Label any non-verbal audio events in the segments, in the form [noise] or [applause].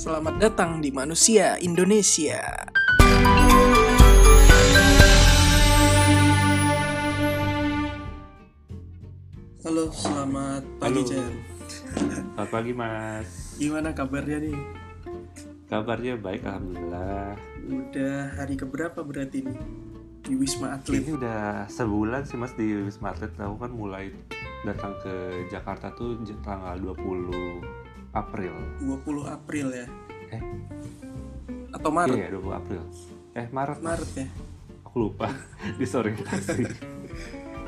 Selamat datang di Manusia Indonesia. Halo, selamat pagi, Halo. Jan. Selamat pagi mas Gimana kabarnya nih? Kabarnya baik alhamdulillah Udah hari keberapa berarti nih? Di Wisma Atlet. Ini udah sebulan sih mas di Wisma Atlet Aku kan mulai datang ke Jakarta tuh tanggal 20 April 20 April ya? Eh. Atau Maret? Iya 20 April Eh Maret. Maret ya? Aku lupa [laughs] Disorientasi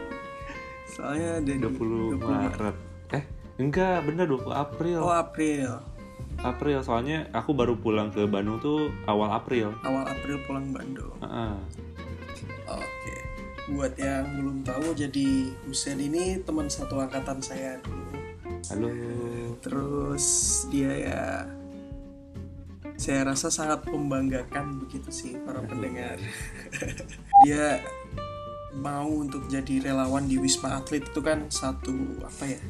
[laughs] Soalnya ada 20 Maret Eh enggak bener 20 April Oh, April. April soalnya aku baru pulang ke Bandung tuh awal April Awal April pulang Bandung. Heeh. Oke. Buat yang belum tahu, jadi Husen ini teman satu angkatan saya dulu. Halo Terus dia ya, saya rasa sangat membanggakan begitu sih para pendengar. [laughs] dia mau untuk jadi relawan di Wisma Atlet itu kan satu apa ya?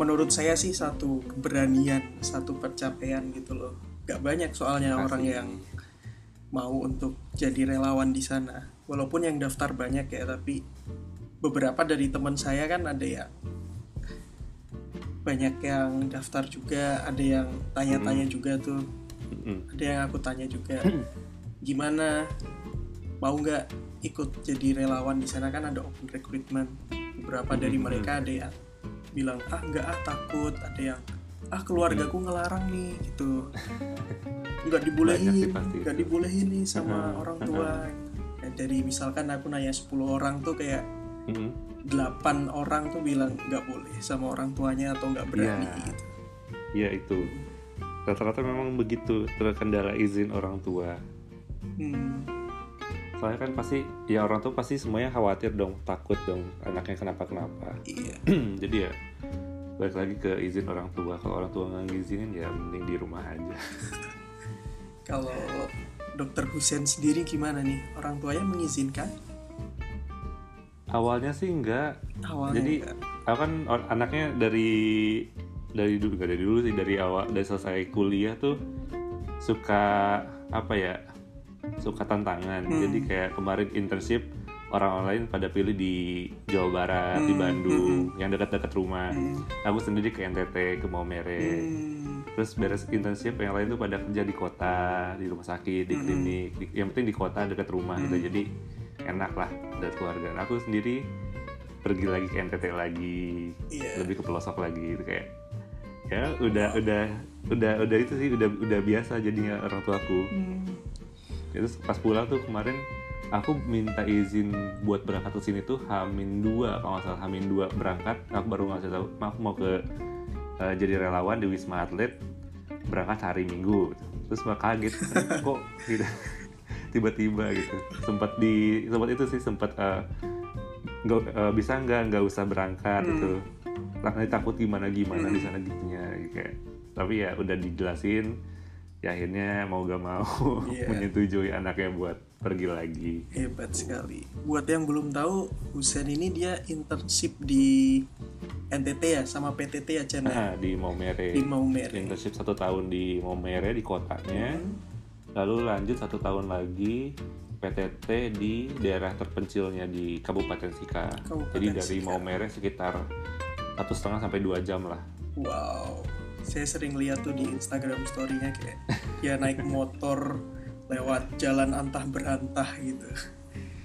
Menurut saya sih satu keberanian, satu pencapaian gitu loh. Gak banyak soalnya Makasih. orang yang mau untuk jadi relawan di sana. Walaupun yang daftar banyak ya, tapi beberapa dari teman saya kan ada yang banyak yang daftar juga, ada yang tanya-tanya juga tuh, Mm-mm. ada yang aku tanya juga, [clears throat] gimana? Mau nggak ikut jadi relawan di sana? Kan ada open recruitment. Beberapa dari mereka ada yang bilang ah nggak ah takut, ada yang ah keluargaku ngelarang nih gitu, [laughs] nggak dibolehin, nggak dibolehin nih sama orang tua. Nah, dari misalkan aku nanya 10 orang tuh kayak. Delapan orang tuh bilang nggak boleh sama orang tuanya atau nggak berani Iya. gitu. Ya itu rata-rata memang begitu terkendala izin orang tua. Hmm, Soalnya kan pasti ya orang tua pasti semuanya khawatir dong, takut dong anaknya kenapa-kenapa. iya. [clears throat] Jadi ya balik lagi ke izin orang tua. Kalau orang tua nggak ngizinin ya mending di rumah aja. [laughs] Kalau Dokter Husen sendiri gimana nih? Orang tuanya mengizinkan? Awalnya sih enggak. Awalnya Jadi enggak. aku kan anaknya dari dari dulu nggak dari dulu sih dari awal dari selesai kuliah tuh suka apa ya suka tantangan Hmm. jadi kayak kemarin internship orang lain pada pilih di Jawa Barat di Hmm, Bandung yang dekat-dekat rumah Hmm, aku sendiri ke NTT ke Maumere hmm, terus beres internship yang lain tuh pada kerja di kota di rumah sakit di Hmm. klinik di- yang penting di kota dekat rumah gitu Hmm. jadi enak lah dari keluarga. Nah, aku sendiri pergi lagi ke NTT lagi Iya. lebih ke pelosok lagi gitu kayak ya udah udah udah udah itu sih udah udah biasa jadinya orang tuaku. Hmm, terus pas pulang tuh kemarin aku minta izin buat berangkat ke sini tuh Hamin dua kalau nggak salah Hamin dua berangkat. Aku baru ngasih tahu aku mau ke eh, jadi relawan di Wisma Atlet berangkat hari Minggu. Terus malah kaget kok gitu tiba-tiba gitu sempat di sempat itu sih sempat eh, nggak eh, bisa nggak nggak usah berangkat Hmm. gitu nanti takut gimana gimana di Hmm. sana gitunya kayak tapi ya udah dijelasin ya akhirnya mau gak mau [laughs] Iya. menyetujui anaknya buat pergi lagi hebat sekali. Buat yang belum tahu, Husen ini dia internship di NTT ya sama PTT ya Chan ya? nah, di Maumere di Maumere. internship satu tahun di Maumere di kotanya Hmm, lalu lanjut satu tahun lagi PTT di daerah terpencilnya di Kabupaten Sika Kabupaten jadi dari Sika. Maumere sekitar satu setengah sampai dua jam lah Wow, saya sering lihat tuh di Instagram story-nya kayak dia naik [laughs] motor lewat jalan antah berantah gitu.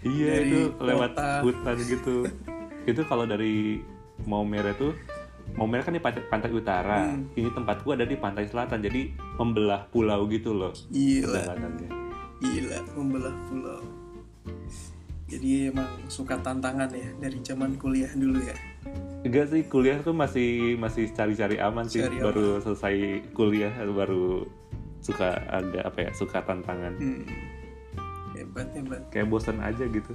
iya Dari itu lewat kota. hutan gitu [laughs] itu kalau dari Maumere tuh Maumere kan di pantai, pantai utara Hmm. ini tempatku ada di pantai selatan jadi membelah pulau gitu loh Gila, gila membelah pulau. Jadi emang suka tantangan ya dari zaman kuliah dulu ya. Enggak sih kuliah tuh masih masih cari-cari aman sih Cari baru selesai kuliah baru suka ada apa ya suka tantangan Hmm. Hebat hebat. kayak bosan aja gitu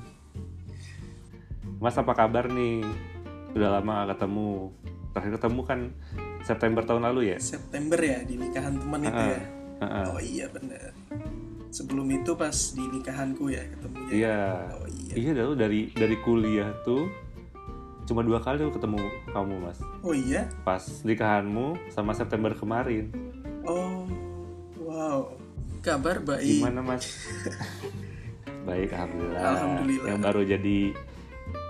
Mas apa kabar nih udah lama gak ketemu terakhir ketemu kan September tahun lalu ya September ya di nikahan teman itu ya. Heeh. Oh iya benar. Sebelum itu pas di nikahanku ya ketemunya. iya Oh iya. iya dari dari kuliah tuh cuma dua kali aku ketemu kamu mas Oh iya. pas nikahanmu sama September kemarin Oh Wow, kabar baik. Gimana mas? [laughs] Baik, alhamdulillah. Alhamdulillah. Yang baru jadi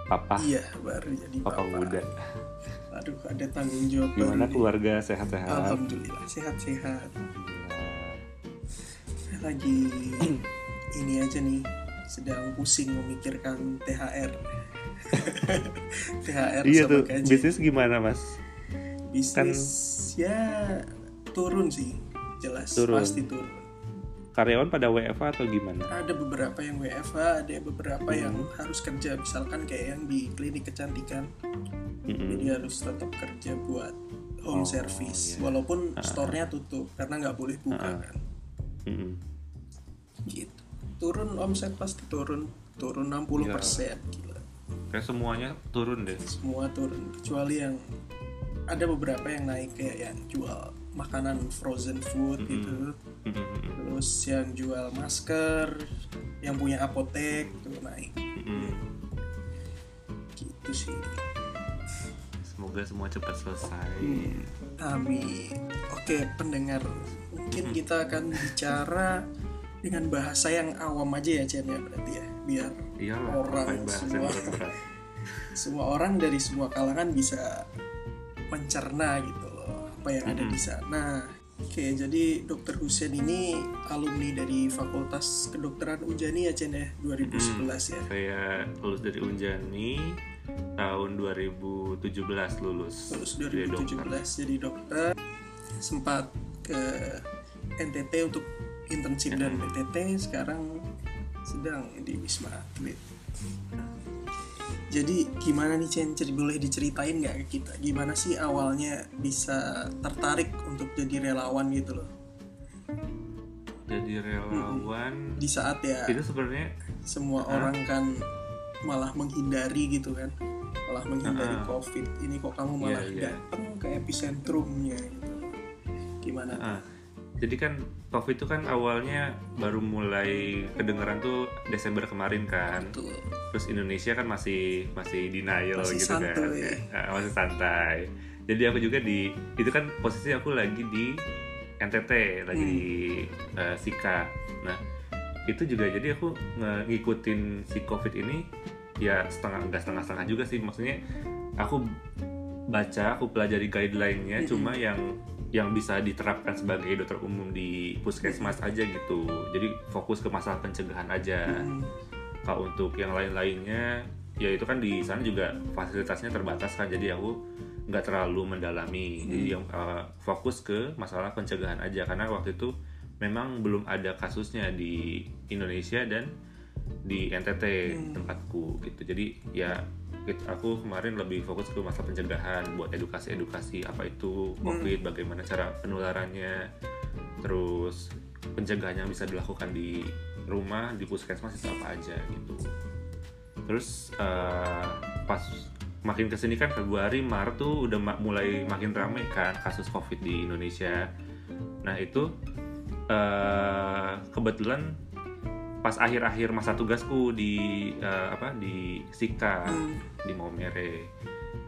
papa, Iya, baru jadi papa papa. muda. Aduh, ada tanggung jawab Gimana baru keluarga sehat-sehat? Alhamdulillah, sehat-sehat. Alhamdulillah. Saya lagi [clears throat] ini aja nih, sedang pusing memikirkan THR. [laughs] THR Iya sama tuh, gaji. bisnis gimana mas? Bisnis ya turun sih, jelas Turun. pasti turun. Karyawan pada WFA atau gimana? Ada beberapa yang WFH, ada beberapa yang Hmm. harus kerja, misalkan kayak yang di klinik kecantikan. Mm-mm. Jadi harus tetap kerja buat home Oh, service, iya. walaupun store-nya tutup karena nggak boleh buka Ah. kan. Mm-mm. Gitu. Turun omset pasti turun, turun 60 persen, gila. Kayak semuanya turun deh. Semua turun, kecuali yang ada beberapa yang naik kayak yang jual makanan frozen food Mm-mm. gitu, Mm-mm. terus yang jual masker, yang punya apotek tuh naik, Mm-mm. gitu sih. Semoga semua cepat selesai. Hmm, Amin. Oke, pendengar, mungkin kita akan bicara dengan bahasa yang awam aja ya, Chen ya berarti ya, biar Iyalah, Orang semua. [laughs] semua orang dari semua kalangan bisa mencerna gitu apa yang ada di sana. Oke, jadi Dokter Husen ini alumni dari Fakultas Kedokteran Unjani ya, Chen ya, 2011 ya. Saya lulus dari Unjani tahun 2017 lulus. Terus Jadi dokter. 2017 jadi dokter sempat ke NTT untuk internship dan PTT sekarang sedang di Wisma Atlet jadi gimana nih Chen? Boleh diceritain nggak ke kita? Gimana sih awalnya bisa tertarik untuk jadi relawan gitu loh? Jadi relawan di saat ya itu sebenarnya semua orang kan malah menghindari gitu kan? Malah menghindari Ah. covid. Ini kok kamu malah Iya, iya. datang ke epicentrumnya gitu. Gimana? Tuh? Jadi kan COVID itu kan awalnya baru mulai kedengeran tuh Desember kemarin kan. Tuh. Terus Indonesia kan masih masih denial Masih gitu kan. santuy. Ah, masih santai. Jadi aku juga di itu kan posisi aku lagi di NTT, lagi Hmm. di eh, Sika. Nah, itu juga jadi aku ngikutin si COVID ini ya setengah enggak setengah-setengah juga sih maksudnya aku baca aku pelajari guideline-nya Mm-mm. cuma yang yang bisa diterapkan sebagai dokter umum di puskesmas aja gitu. Jadi fokus ke masalah pencegahan aja. Hmm. kalau untuk yang lain-lainnya ya itu kan di sana juga fasilitasnya terbatas kan. Jadi aku nggak terlalu mendalami. Jadi yang uh, fokus ke masalah pencegahan aja. Karena waktu itu memang belum ada kasusnya di Indonesia dan di NTT Hmm. tempatku gitu. Jadi ya aku kemarin lebih fokus ke masalah pencegahan buat edukasi-edukasi apa itu COVID bagaimana cara penularannya terus pencegahan yang bisa dilakukan di rumah di puskesmas itu apa aja gitu. Terus eh, pas makin ke sini kan Februari Maret tuh udah ma- mulai makin ramai kan kasus COVID di Indonesia. Nah itu eh, kebetulan pas akhir-akhir masa tugasku di eh, apa di Sika Hmm. di Maumere.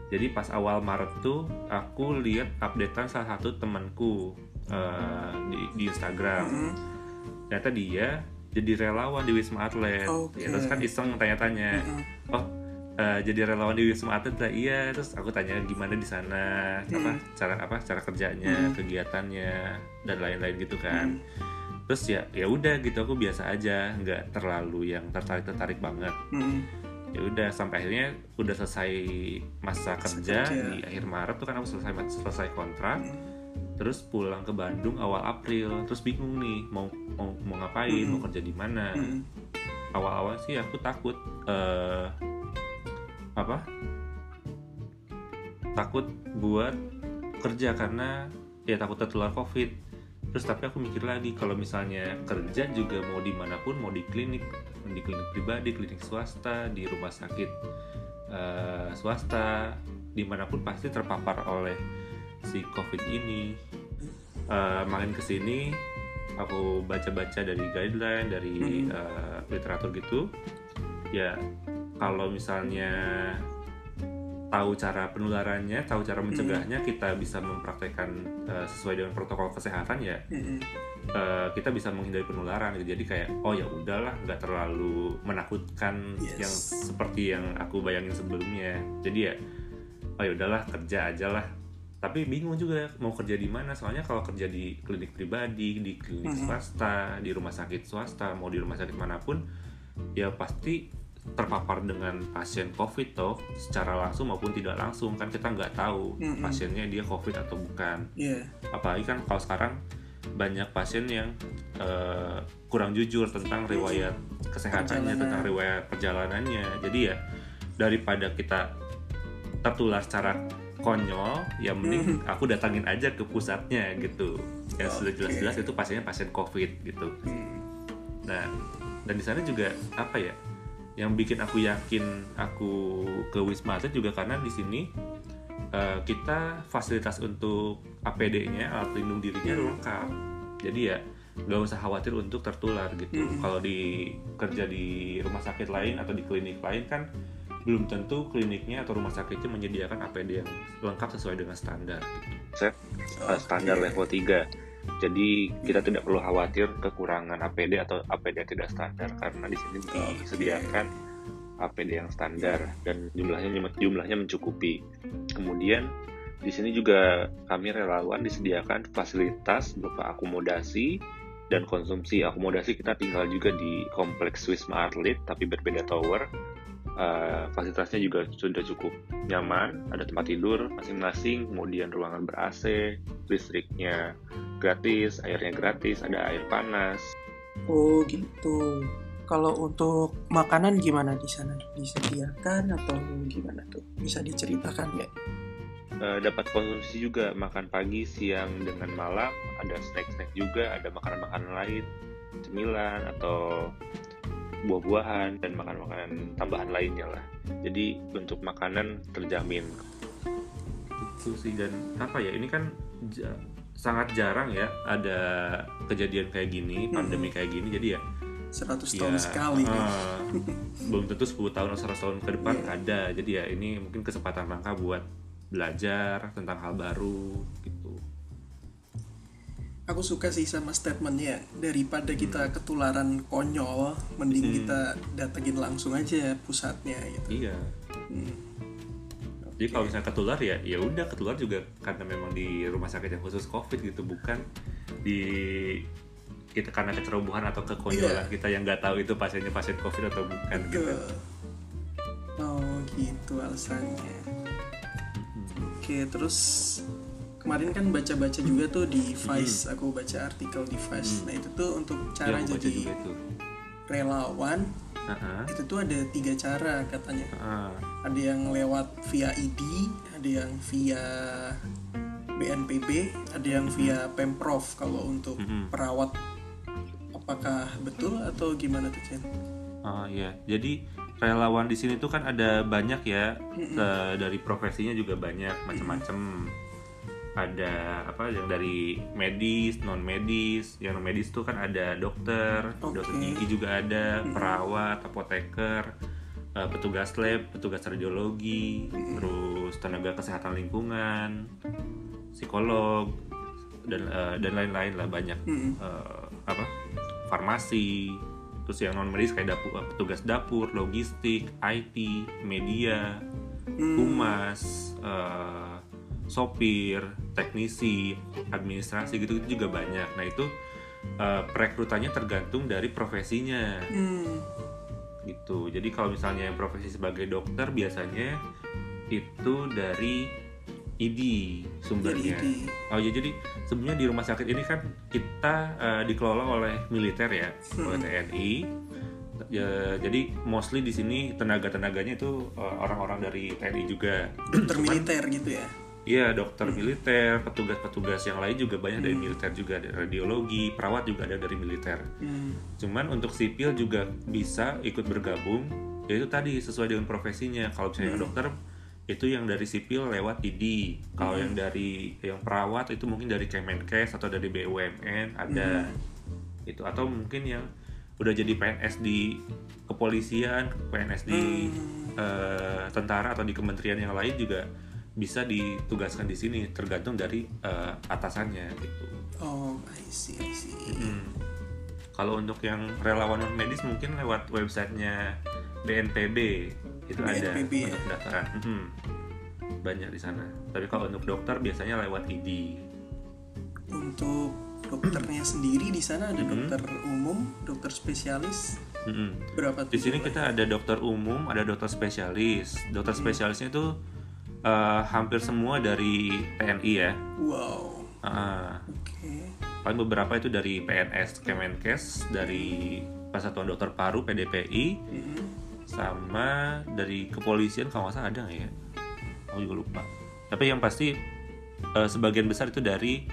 Jadi pas awal Maret tuh aku lihat updatean salah satu temanku eh, di, di Instagram. Hmm. ternyata dia jadi relawan di Wisma Atlet. Oke. Ya, terus kan iseng tanya-tanya. Hmm. oh eh, jadi relawan di Wisma Atlet? Lah iya. Terus aku tanya gimana di sana? Apa cara apa cara kerjanya Hmm. kegiatannya? Dan lain-lain gitu kan terus ya ya udah gitu aku biasa aja nggak terlalu yang tertarik tertarik banget. Hmm. ya udah sampai akhirnya udah selesai masa kerja, kerja. di akhir Maret tuh kan aku selesai selesai kontrak. Terus pulang ke Bandung awal April terus bingung nih mau mau, mau ngapain mau kerja di mana. Hmm. awal-awal sih aku takut eh apa? Takut buat kerja karena ya takut tertular covid terus tapi aku mikir lagi kalau misalnya kerja juga mau di mana pun mau di klinik di klinik pribadi klinik swasta di rumah sakit eh, swasta di mana pun pasti terpapar oleh si covid ini. Eh, makin ke sini aku baca-baca dari guideline dari eh, literatur gitu ya kalau misalnya tahu cara penularannya tahu cara mencegahnya kita bisa mempraktekkan eh, sesuai dengan protokol kesehatan ya Hmm. eh, kita bisa menghindari penularan gitu. Jadi kayak oh ya udahlah nggak terlalu menakutkan Yes. yang seperti yang aku bayangin sebelumnya. Jadi ya oh ya udahlah kerja aja lah. Tapi bingung juga mau kerja di mana. Soalnya kalau kerja di klinik pribadi, di klinik Mhm. swasta, di rumah sakit swasta, mau di rumah sakit mana pun, ya pasti terpapar dengan pasien COVID toh secara langsung maupun tidak langsung kan kita nggak tahu Mhm. pasiennya dia COVID atau bukan Iya. apalagi kan kalau sekarang banyak pasien yang eh, kurang jujur tentang riwayat kesehatannya Perjalanan. tentang riwayat perjalanannya jadi ya daripada kita tertular secara konyol ya mending aku datangin aja ke pusatnya gitu yang sudah Oke. jelas-jelas itu pasiennya pasien covid gitu Hmm. nah dan di sana juga apa ya yang bikin aku yakin aku ke Wisma Atlet juga karena di sini eh, kita fasilitas untuk APD-nya alat pelindung dirinya Hmm. lengkap jadi ya nggak usah khawatir untuk tertular gitu Hmm. kalau di kerja di rumah sakit lain atau di klinik lain kan belum tentu kliniknya atau rumah sakitnya menyediakan APD yang lengkap sesuai dengan standar gitu. uh, standar level 3. Jadi kita tidak perlu khawatir kekurangan APD atau APD yang tidak standar karena di sini disediakan APD yang standar dan jumlahnya jumlahnya mencukupi. Kemudian di sini juga kami relawan disediakan fasilitas berupa akomodasi dan konsumsi. Akomodasi kita tinggal juga di kompleks Wisma Atlet tapi berbeda tower. Uh, fasilitasnya juga sudah cukup nyaman, ada tempat tidur masing-masing, kemudian ruangan ber-AC, listriknya gratis, airnya gratis, ada air panas. Oh gitu. Kalau untuk makanan gimana di sana? Disediakan atau gimana tuh? Bisa diceritakan ya? Eh, dapat konsumsi juga makan pagi, siang, dengan malam, ada snack-snack juga, ada makanan-makanan lain, cemilan atau buah-buahan dan makanan-makanan tambahan lainnya lah. Jadi untuk makanan terjamin. itu sih dan apa ya ini kan ja- sangat jarang ya ada kejadian kayak gini pandemi kayak gini jadi ya 100 ya, tahun sekali nih. eh, [laughs] belum tentu 10 tahun atau 100 tahun ke depan Iya. ada jadi ya ini mungkin kesempatan langka buat belajar tentang hal baru gitu Aku suka sih sama statementnya daripada kita ketularan konyol, mending Hmm. kita datengin langsung aja pusatnya gitu. iya Hmm. jadi kalau misalnya ketular ya ya udah ketular juga karena memang di rumah sakit yang khusus covid gitu bukan di kita karena kecerobohan atau kekonyolan Iya. kita yang nggak tahu itu pasiennya pasien covid atau bukan gitu. Oh gitu alasannya. Oke terus kemarin kan baca-baca juga tuh di Vice, aku baca artikel di Vice. Hmm. Nah itu tuh untuk Ya, cara baca jadi relawan Heeh, itu tuh ada tiga cara katanya. heeh. Ada yang lewat via ID, ada yang via BNPB, ada yang via Pemprov kalau untuk Mhm. perawat. Apakah betul atau gimana tuh Chen? Oh iya, jadi relawan di sini tuh kan ada banyak ya eh, dari profesinya juga banyak macam-macam. Ada apa yang dari medis, non medis, yang non medis tuh kan ada dokter, Oke. dokter gigi juga ada, perawat, apoteker, eh, petugas lab, petugas radiologi, terus tenaga kesehatan lingkungan, psikolog dan eh, dan lain-lain lah banyak Mm-mm. eh, apa farmasi terus yang non medis kayak dapur petugas dapur logistik IT media Hmm. humas eh, sopir teknisi administrasi gitu juga banyak nah itu eh, perekrutannya tergantung dari profesinya Hmm. gitu jadi kalau misalnya yang profesi sebagai dokter biasanya itu dari ID sumbernya Jadi ID. Oh ya jadi sebenarnya di rumah sakit ini kan kita eh, dikelola oleh militer ya, oleh TNI. Ya, jadi mostly di sini tenaga-tenaganya itu eh, orang-orang dari TNI juga. dokter militer gitu ya Iya, dokter militer, petugas-petugas yang lain juga banyak dari militer juga, dari radiologi, perawat juga ada dari militer. hmm. Cuman untuk sipil juga bisa ikut bergabung, yaitu tadi sesuai dengan profesinya. Kalau misalnya yang dokter itu yang dari sipil lewat ID. Kalau yang dari yang perawat itu mungkin dari Kemenkes atau dari BUMN ada. Itu atau mungkin yang udah jadi PNS di kepolisian, PNS di eh, tentara atau di kementerian yang lain juga bisa ditugaskan di sini tergantung dari eh, atasannya gitu. Oh, I see, I see. Hmm. Kalau untuk yang relawan non medis mungkin lewat websitenya BNPB itu ada BNPB ya? untuk pendaftaran. Hmm. Banyak di sana. Tapi kalau untuk dokter biasanya lewat ID. Untuk dokternya sendiri di sana ada dokter umum, dokter spesialis. Hmm. Berapa Di sini kita ada dokter umum, ada dokter spesialis. Dokter spesialisnya itu eh, hampir semua dari TNI ya. Wow. Ah, Oke. paling beberapa itu dari PNS, Kemenkes, dari Persatuan Dokter Paru (PDPI), Mhm. sama dari kepolisian kalau nggak salah ada nggak ya? Aku juga lupa. Tapi yang pasti eh, sebagian besar itu dari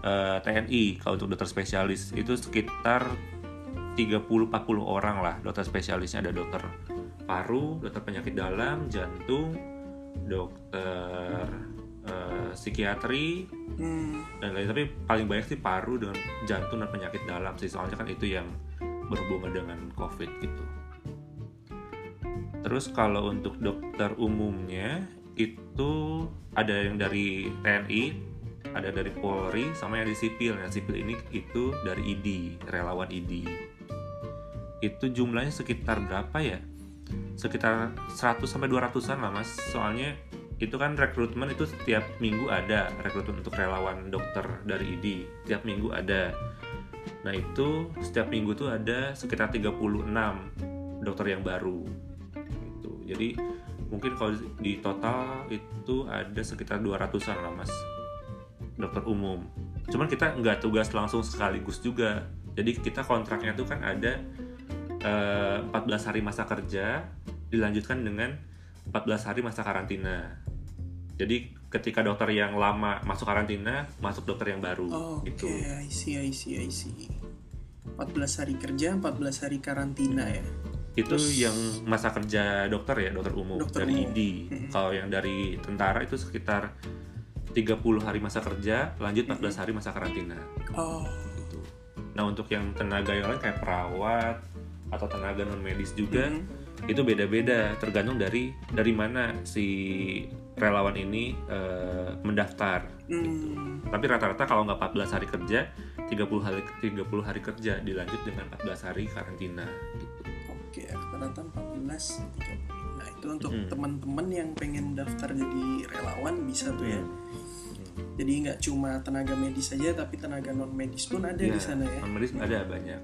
eh, TNI. Kalau untuk dokter spesialis itu sekitar 30-40 orang lah dokter spesialisnya ada dokter paru, dokter penyakit dalam, jantung, dokter eh, psikiatri, Hmm. dan lain tapi paling banyak sih paru dengan jantung dan penyakit dalam sih. Soalnya kan itu yang berhubungan dengan covid gitu. Terus kalau untuk dokter umumnya itu ada yang dari TNI ada dari Polri sama yang di sipil. Yang sipil ini itu dari ID relawan ID itu jumlahnya sekitar berapa ya sekitar 100 sampai 200-an lah mas. Soalnya itu kan rekrutmen itu setiap minggu ada rekrutmen untuk relawan dokter dari ID setiap minggu ada. Nah itu setiap minggu tuh ada sekitar 36 dokter yang baru gitu. Jadi mungkin kalau di total itu ada sekitar 200-an lah mas dokter umum. Cuman kita nggak tugas langsung sekaligus juga. Jadi kita kontraknya tuh kan ada eh, 14 hari masa kerja dilanjutkan dengan 14 hari masa karantina jadi ketika dokter yang lama masuk karantina masuk dokter yang baru Oh, Oke, gitu I see, I see, I see. 14 hari kerja, 14 hari karantina ya. itu Terus- yang masa kerja dokter ya dokter umum Dokter dari umum. ID Mm-mm. kalau yang dari tentara itu sekitar 30 hari masa kerja lanjut 14 hari masa karantina Oh, gitu. Nah untuk yang tenaga yang lain kayak perawat atau tenaga non medis juga mhm. itu beda-beda tergantung dari dari mana si relawan ini eh, mendaftar. Hmm, Tapi rata-rata kalau nggak 14 hari kerja 30 hari 30 hari kerja dilanjut dengan 14 hari karantina. Gitu. Oke, rata-rata 14 30. Nah, itu untuk Mm. teman-teman yang pengen daftar jadi relawan bisa tuh ya. Hmm. Jadi nggak cuma tenaga medis saja, tapi tenaga non medis pun ada Ya, di sana ya. non medis ada banyak.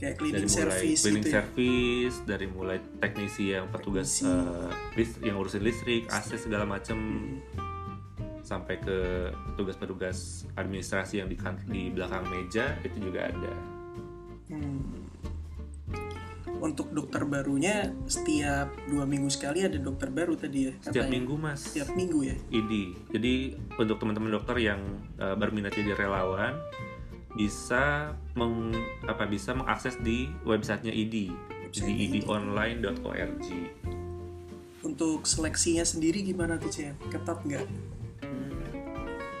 Kayak Dari cleaning mulai service cleaning gitu ya. service, dari mulai teknisi yang petugas Teknisi. eh, lis- yang ngurusin listrik, AC segala macam Hmm. sampai ke petugas-petugas administrasi yang di, kan- di belakang meja itu juga ada. Hmm. Untuk dokter barunya setiap dua minggu sekali ada dokter baru tadi ya. Setiap katanya. minggu mas, Setiap minggu ya. ID. Jadi untuk teman-teman dokter yang eh, berminat jadi relawan bisa meng, apa bisa mengakses di websitenya ID Website di ID. idonline.org. Untuk seleksinya sendiri gimana tuh Cem? Ketat nggak?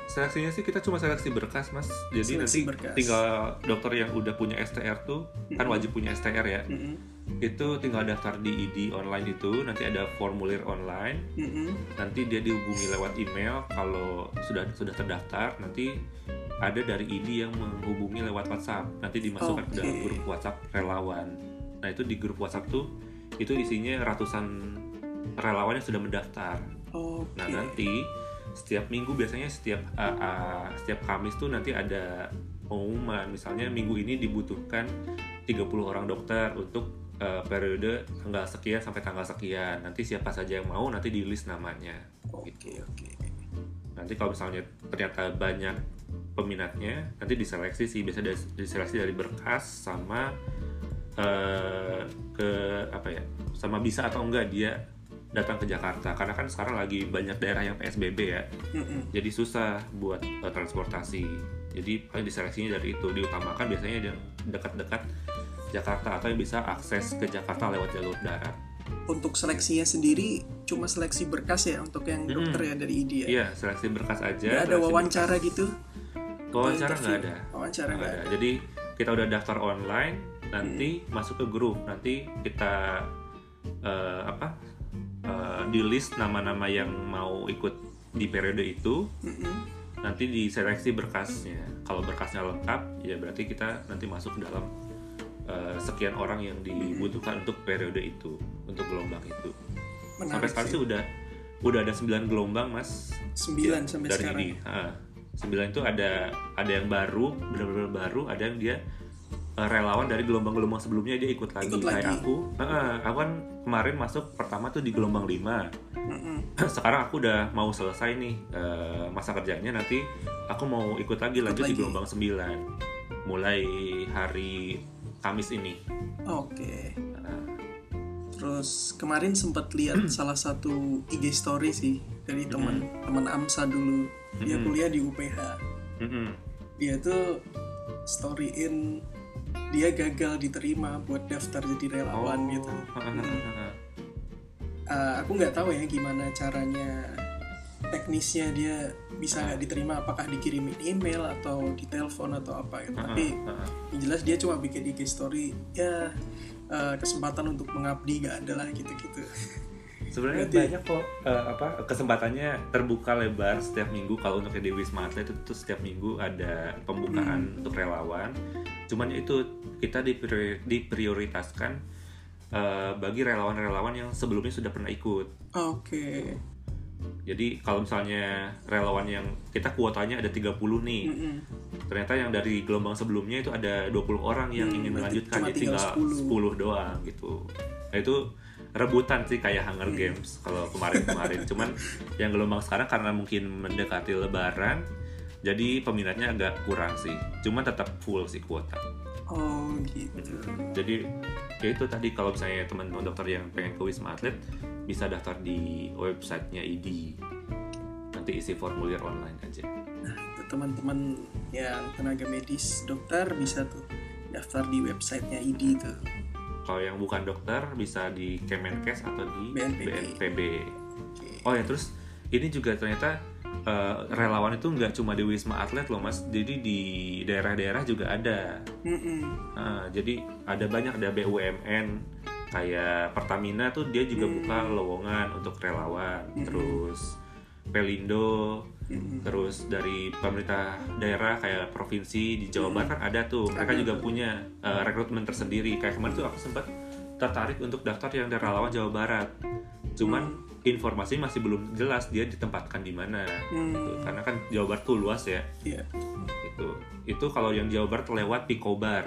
Seleksinya sih kita cuma seleksi berkas mas. Jadi Seleksi nanti berkas. tinggal dokter yang udah punya STR tuh kan Mm-mm. wajib punya STR ya. Mm-mm. Itu tinggal daftar di ID online itu nanti ada formulir online. Mm-mm. Nanti dia dihubungi lewat email kalau sudah sudah terdaftar. Nanti ada dari ID yang menghubungi lewat WhatsApp. Nanti dimasukkan Oke. ke dalam grup WhatsApp relawan. Nah itu di grup WhatsApp tuh itu isinya ratusan relawan yang sudah mendaftar. Oke. Nah nanti setiap minggu biasanya setiap uh, uh, setiap Kamis tuh nanti ada pengumuman misalnya minggu ini dibutuhkan 30 orang dokter untuk uh, periode tanggal sekian sampai tanggal sekian nanti siapa saja yang mau nanti di list namanya Oke, oke. nanti kalau misalnya ternyata banyak peminatnya nanti diseleksi sih biasa diseleksi dari berkas sama eh, ke apa ya sama bisa atau enggak dia datang ke Jakarta. Karena kan sekarang lagi banyak daerah yang PSBB ya. Jadi susah buat eh, transportasi. Jadi paling diseleksinya dari itu. Diutamakan biasanya yang dekat-dekat Jakarta atau yang bisa akses ke Jakarta lewat jalur darat. Untuk seleksinya sendiri cuma seleksi berkas ya untuk yang dokter ya dari ID ya. iya seleksi berkas aja Nggak ada wawancara berkas. gitu? wawancara nggak ada. Oh, wawancara nggak ada. jadi kita udah daftar online nanti hmm. masuk ke grup. Nanti kita uh, apa eh, uh, di list nama-nama yang mau ikut di periode itu. Hmm. Nanti diseleksi berkasnya. Kalau berkasnya lengkap ya berarti kita nanti masuk ke dalam eh, sekian orang yang dibutuhkan hmm. untuk periode itu untuk gelombang itu. Menarik sampai sekarang sih. udah udah ada 9 gelombang mas. 9 sampai dari sekarang. ini sembilan itu ada ada yang baru benar-benar baru ada yang dia uh, relawan dari gelombang-gelombang sebelumnya dia ikut lagi ikut kayak lagi. aku uh, uh, aku kan kemarin masuk pertama tuh di gelombang lima uh [clears throat] -uh. sekarang aku udah mau selesai nih uh, masa kerjanya nanti aku mau ikut lagi lanjut lagi. di gelombang sembilan mulai hari Kamis ini oke okay. uh, Terus kemarin sempat lihat salah satu IG story sih dari teman teman Amsa dulu. Dia Mm-mm. kuliah di UPH. Dia tuh storyin dia gagal diterima buat daftar jadi relawan Oh. gitu. [laughs] Eh, aku nggak tahu ya gimana caranya teknisnya dia bisa nggak diterima apakah dikirimin email atau ditelepon atau apa gitu. Tapi yang jelas dia cuma bikin IG story ya eh, kesempatan untuk mengabdi gak ada lah gitu-gitu. Sebenarnya Berarti- banyak kok eh, apa kesempatannya terbuka lebar setiap minggu kalau untuk di Wisma Atlet itu tuh setiap minggu ada pembukaan untuk relawan. Cuman itu kita dipriori- diprioritaskan eh, bagi relawan-relawan yang sebelumnya sudah pernah ikut. Oke. Jadi kalau misalnya relawan yang kita kuotanya ada 30 nih. Mm-mm. Ternyata yang dari gelombang sebelumnya itu ada 20 orang yang Hmm, ingin melanjutkan jadi tinggal tinggal 10. 10 doang gitu. Nah itu rebutan sih kayak Hmm. Hunger Games kalau kemarin-kemarin. [laughs] Cuman yang gelombang sekarang karena mungkin mendekati lebaran jadi peminatnya agak kurang sih. Cuman tetap full sih kuota. Oh gitu. Jadi ya itu tadi kalau misalnya teman-teman dokter yang pengen ke Wisma Atlet bisa daftar di websitenya ID. Nanti isi formulir online aja. Itu teman-teman yang tenaga medis dokter bisa tuh daftar di websitenya ID tuh. Kalau yang bukan dokter bisa di Kemenkes atau di BNPB. BNPB. Oke. Oh ya terus ini juga ternyata eh, relawan itu nggak cuma di Wisma Atlet loh mas, jadi di daerah-daerah juga ada. Mm-mm. Nah, jadi ada banyak ada BUMN kayak Pertamina tuh dia juga Hmm. buka lowongan untuk relawan. Terus Pelindo, Mm-mm. terus dari pemerintah daerah kayak provinsi di Jawa Barat kan ada tuh mereka Ada juga tuh. punya uh, rekrutmen tersendiri kayak kemarin tuh aku sempat tertarik untuk daftar yang dari relawan Jawa Barat cuman informasi masih belum jelas dia ditempatkan di mana Hmm. gitu. karena kan Jawa Barat tuh luas ya Iya. itu itu kalau yang Jawa Barat lewat Pikobar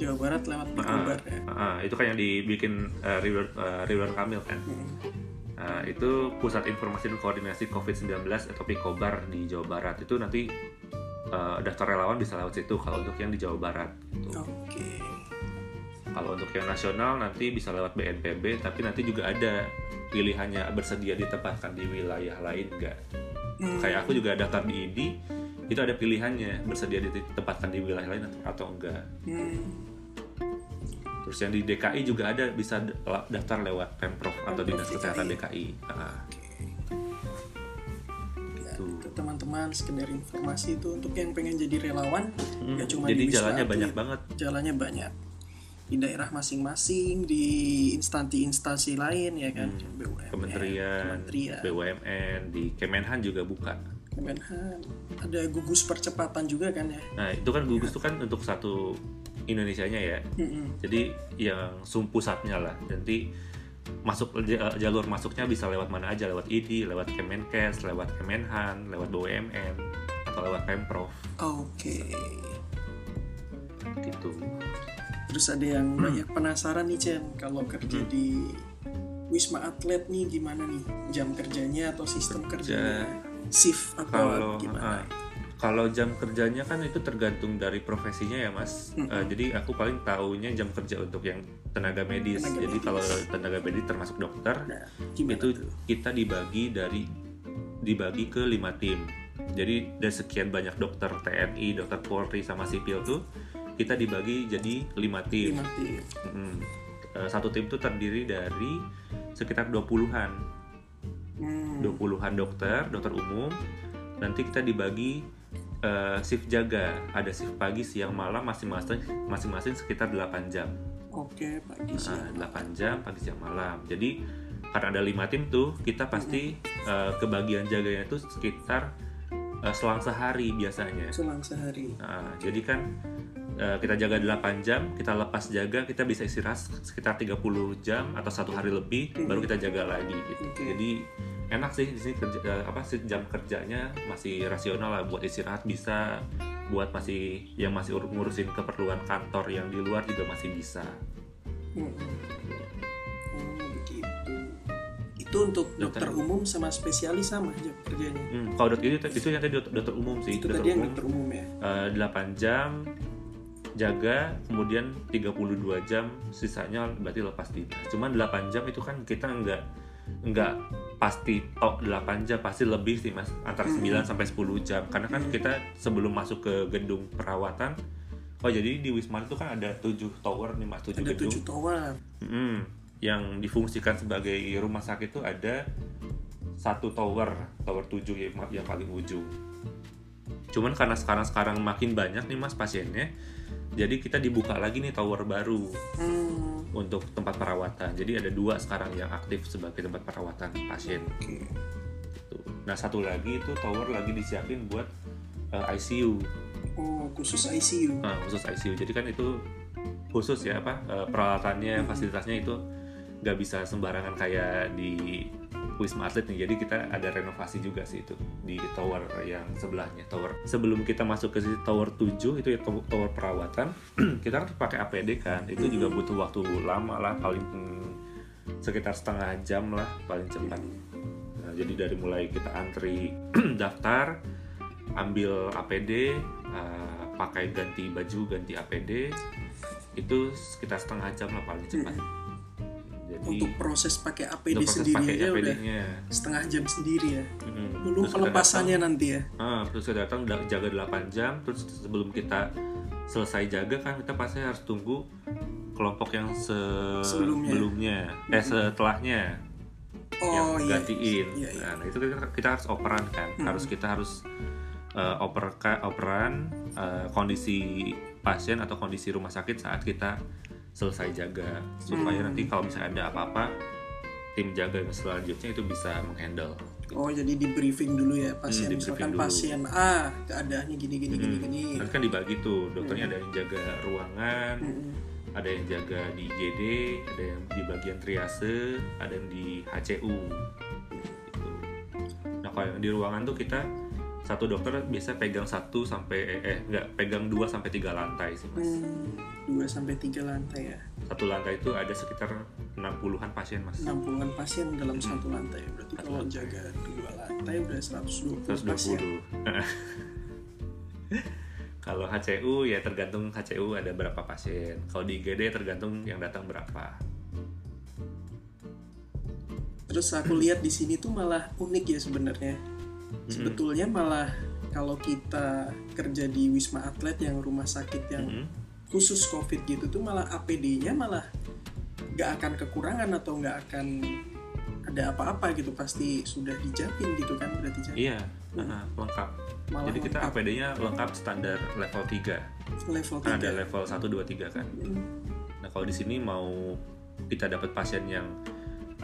Jawa Barat lewat Pikobar ya. Ah, itu kan yang dibikin uh, Ridwan uh, Ridwan Kamil kan Mm. Nah, itu Pusat Informasi dan Koordinasi COVID-19 atau Pikobar di Jawa Barat. Itu nanti eh, daftar relawan bisa lewat situ kalau untuk yang di Jawa Barat. gitu. Oke. Kalau untuk yang nasional nanti bisa lewat BNPB, tapi nanti juga ada pilihannya bersedia ditempatkan di wilayah lain enggak. Hmm. Kayak aku juga daftar di ID, itu ada pilihannya bersedia ditempatkan di wilayah lain atau, atau enggak. Hmm. Terus yang di DKI juga ada bisa daftar lewat Pemprov atau Dinas. Kesehatan DKI. Ya, Gitu. itu teman-teman sekedar informasi itu untuk yang pengen jadi relawan hmm, ya cuma jadi di jalannya Atlet. banyak banget. jalannya banyak di daerah masing-masing di instansi-instansi lain ya kan Hmm, BUMN, kementerian, kementerian BUMN, di Kemenhan juga buka. Kemenhan ada gugus percepatan juga kan ya Nah itu kan gugus itu kan untuk satu Indonesianya ya. Jadi yang sum pusatnya lah. Nanti masuk j- jalur masuknya bisa lewat mana aja, lewat ID, lewat Kemenkes, lewat Kemenhan, lewat BUMN atau lewat Pemprov oke gitu. terus ada yang banyak penasaran nih Chen kalau kerja Hmm. di Wisma Atlet nih gimana nih jam kerjanya atau sistem kerjanya shift atau Kalau gimana ah, kalau jam kerjanya kan itu tergantung dari profesinya ya mas. Mm-mm. Eh, jadi aku paling tahunya jam kerja untuk yang tenaga medis. Tenaga jadi medis. kalau tenaga medis termasuk dokter nah itu tuh kita dibagi dari dibagi ke lima tim. Jadi dari sekian banyak dokter TNI, dokter Polri sama sipil tuh kita dibagi jadi lima tim. lima tim Mm. Eh, Satu tim tuh terdiri dari sekitar 20-an. Hmm. 20-an dokter, dokter umum. Nanti kita dibagi eh, shift jaga. Ada shift pagi, siang, malam masing-masing masing-masing sekitar 8 jam. oke pagi Nah, siang 8 jam pagi siang malam. Jadi karena ada lima tim tuh kita pasti eh, kebagian jaganya itu sekitar eh, selang sehari biasanya selang sehari Nah, jadi kan kita jaga 8 jam, kita lepas jaga, kita bisa istirahat sekitar 30 jam atau satu hari lebih, Hmm. baru kita jaga lagi gitu. Oke. Jadi enak sih di sini kerja eh, apa sih jam kerjanya masih rasional lah buat istirahat bisa, buat masih yang masih ur- ngurusin keperluan kantor yang di luar juga masih bisa. Mm-mm. oh begitu itu untuk dokter Dokter. umum sama spesialis sama jam kerjanya Hmm, kalau dokter itu itu yang tadi dokter, dokter umum sih, itu dokter tadi yang umum dokter umum ya eh, 8 jam jaga kemudian 32 jam sisanya berarti lepas dinas cuman 8 jam itu kan kita nggak nggak pasti tok 8 jam pasti lebih sih mas. Antara 9 sampai 10 jam. Karena kan Hmm. kita sebelum masuk ke gedung perawatan oh jadi di Wisma itu kan ada 7 tower nih mas 7 ada gedung. tujuh tower. Mm, yang difungsikan sebagai rumah sakit itu ada satu tower, tower 7 yang, yang paling ujung. Cuman karena sekarang-sekarang makin banyak nih mas pasiennya, jadi kita dibuka lagi nih tower baru hmm, untuk tempat perawatan. Jadi ada dua sekarang yang aktif sebagai tempat perawatan pasien. oke Gitu. Nah satu lagi itu tower lagi disiapin buat eh, ICU, oh khusus ICU Nah, khusus ICU. Jadi kan itu khusus ya apa eh, peralatannya, fasilitasnya itu nggak bisa sembarangan kayak di Wisma Atlet nih. Jadi kita ada renovasi juga sih itu di tower yang sebelahnya. Tower sebelum kita masuk ke si tower 7 itu ya to- tower perawatan, [clears throat] kita kan pakai APD kan. Itu juga butuh waktu lama lah paling hmm, sekitar setengah jam lah paling cepat. Nah, jadi dari mulai kita antri [clears throat] daftar, ambil APD, eh, pakai ganti baju, ganti APD, itu sekitar setengah jam lah paling cepat. [clears throat] Jadi untuk proses pakai APD proses sendiri pakai aja udah APD-nya. setengah jam sendiri ya Mm-mm. belum Terus pelepasannya datang- nanti ya Ah, terus kita datang da- jaga 8 jam, terus sebelum kita selesai jaga kan kita pasti harus tunggu kelompok yang se- Sebelumnya. sebelumnya, eh setelahnya yang oh iya gantiin. Iya, iya. Nah, itu kita, kita harus operan kan, Hmm. harus kita harus eh, oper operan eh, kondisi pasien atau kondisi rumah sakit saat kita selesai jaga supaya Hmm. nanti kalau misalnya ada apa-apa tim jaga selanjutnya itu bisa menghandle. Oh jadi di briefing dulu ya pasien Hmm, misalkan dulu. pasien A keadaannya gini gini gini Hmm. gini. Nanti kan dibagi tuh, dokternya ada yang jaga ruangan, Mm-mm. ada yang jaga di IGD, ada yang di bagian triase, ada yang di HCU. Gitu. Nah kalau yang di ruangan tuh kita satu dokter biasa pegang satu sampai eh, eh enggak pegang dua sampai tiga lantai sih mas. Hmm, dua sampai tiga lantai ya. Satu lantai itu ada sekitar 60-an pasien mas. 60-an pasien dalam Hmm. satu lantai. Berarti Satu kalau lantai. jaga dua lantai udah 120, pasien. 120. [laughs] Kalau HCU ya tergantung HCU ada berapa pasien. Kalau di IGD tergantung yang datang berapa. Terus aku lihat di sini tuh malah unik ya sebenarnya. Sebetulnya malah kalau kita kerja di Wisma Atlet yang rumah sakit yang Mm-mm. Khusus COVID gitu tuh malah APD-nya malah nggak akan kekurangan atau nggak akan ada apa-apa gitu pasti sudah dijamin gitu kan berarti Cak? Iya, uh, lengkap. malah Jadi kita lengkap. APD-nya lengkap standar level 3. level Kan 3 ada level 1 2 3 kan. Nah, kalau di sini mau kita dapat pasien yang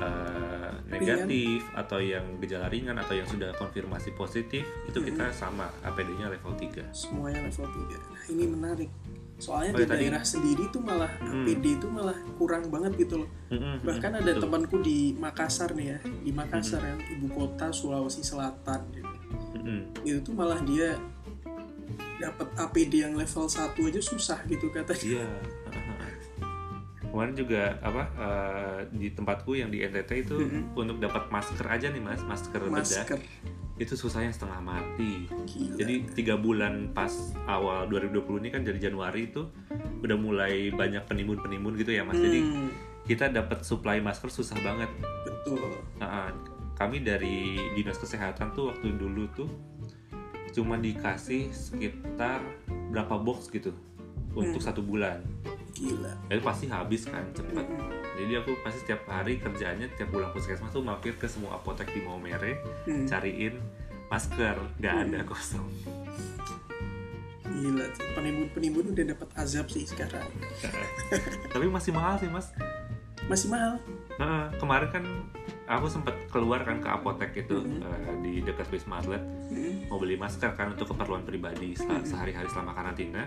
uh, negatif atau yang gejala ringan atau yang sudah konfirmasi positif, itu kita sama APD-nya level 3. semuanya level 3 nah ini menarik soalnya Oh, di ya, tadi- daerah sendiri tuh malah Hmm. APD itu malah kurang banget gitu loh Mm-mm, bahkan mm-mm, ada betul. temanku di Makassar nih ya di Makassar yang ibu kota Sulawesi Selatan gitu. Mm-mm. itu tuh malah dia dapat APD yang level 1 aja susah gitu katanya Iya. Kemarin juga apa uh, di tempatku yang di NTT itu Mm-mm. untuk dapat masker aja nih mas, masker, bedah masker itu susahnya setengah mati. gila Jadi tiga bulan pas awal 2020 ini kan dari Januari itu udah mulai banyak penimbun-penimbun gitu ya mas. Jadi Hmm, kita dapat supply masker susah banget. betul Nah, kami dari dinas kesehatan tuh waktu dulu tuh cuma dikasih sekitar berapa box gitu untuk Hmm. satu bulan. gila Itu pasti habis kan cepat. Hmm, Jadi aku pasti setiap hari kerjaannya tiap pulang puskesmas tuh mampir ke semua apotek di Maumere hmm, cariin masker, nggak ada Hmm. kosong. gila tuh. penimbun-penimbun udah dapat azab sih sekarang [laughs] Tapi masih mahal sih mas. masih mahal Nah, kemarin kan aku sempat keluar kan ke apotek itu Mhm. eh, di dekat Wisma Atlet Mm. mau beli masker kan untuk keperluan pribadi se- Mhm. sehari-hari selama karantina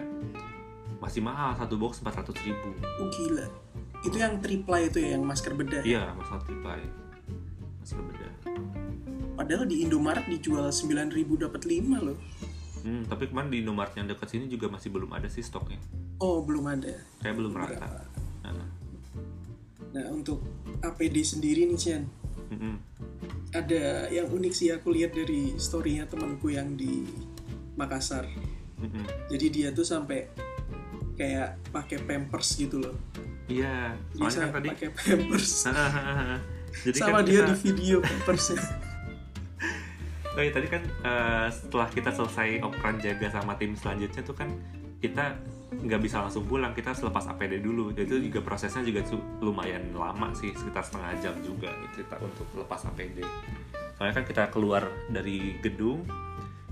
masih mahal satu box 400 ribu Oh, gila. Itu yang triply itu ya, yang masker bedah. iya masalah tipai masker bedah Padahal di Indomaret dijual 9.000 dapat 5 loh. hmm, tapi kemarin di Indomaret yang dekat sini juga masih belum ada sih stoknya Oh, belum ada. kayak belum rata? Nah, Nah, untuk APD sendiri nih, Chen. mm-mm. Ada yang unik sih aku lihat dari storynya temanku yang di Makassar. Mm-mm. Jadi dia tuh sampai kayak pakai pampers gitu loh. iya saya kan tadi pakai pampers. [laughs] jadi Sama kan dia kita- di video pampersnya. [laughs] Oh iya, tadi kan eh, setelah kita selesai operan jaga sama tim selanjutnya tuh kan kita nggak bisa langsung pulang kita selepas APD dulu jadi itu juga prosesnya juga lumayan lama sih sekitar setengah jam juga gitu, kita untuk lepas APD soalnya kan kita keluar dari gedung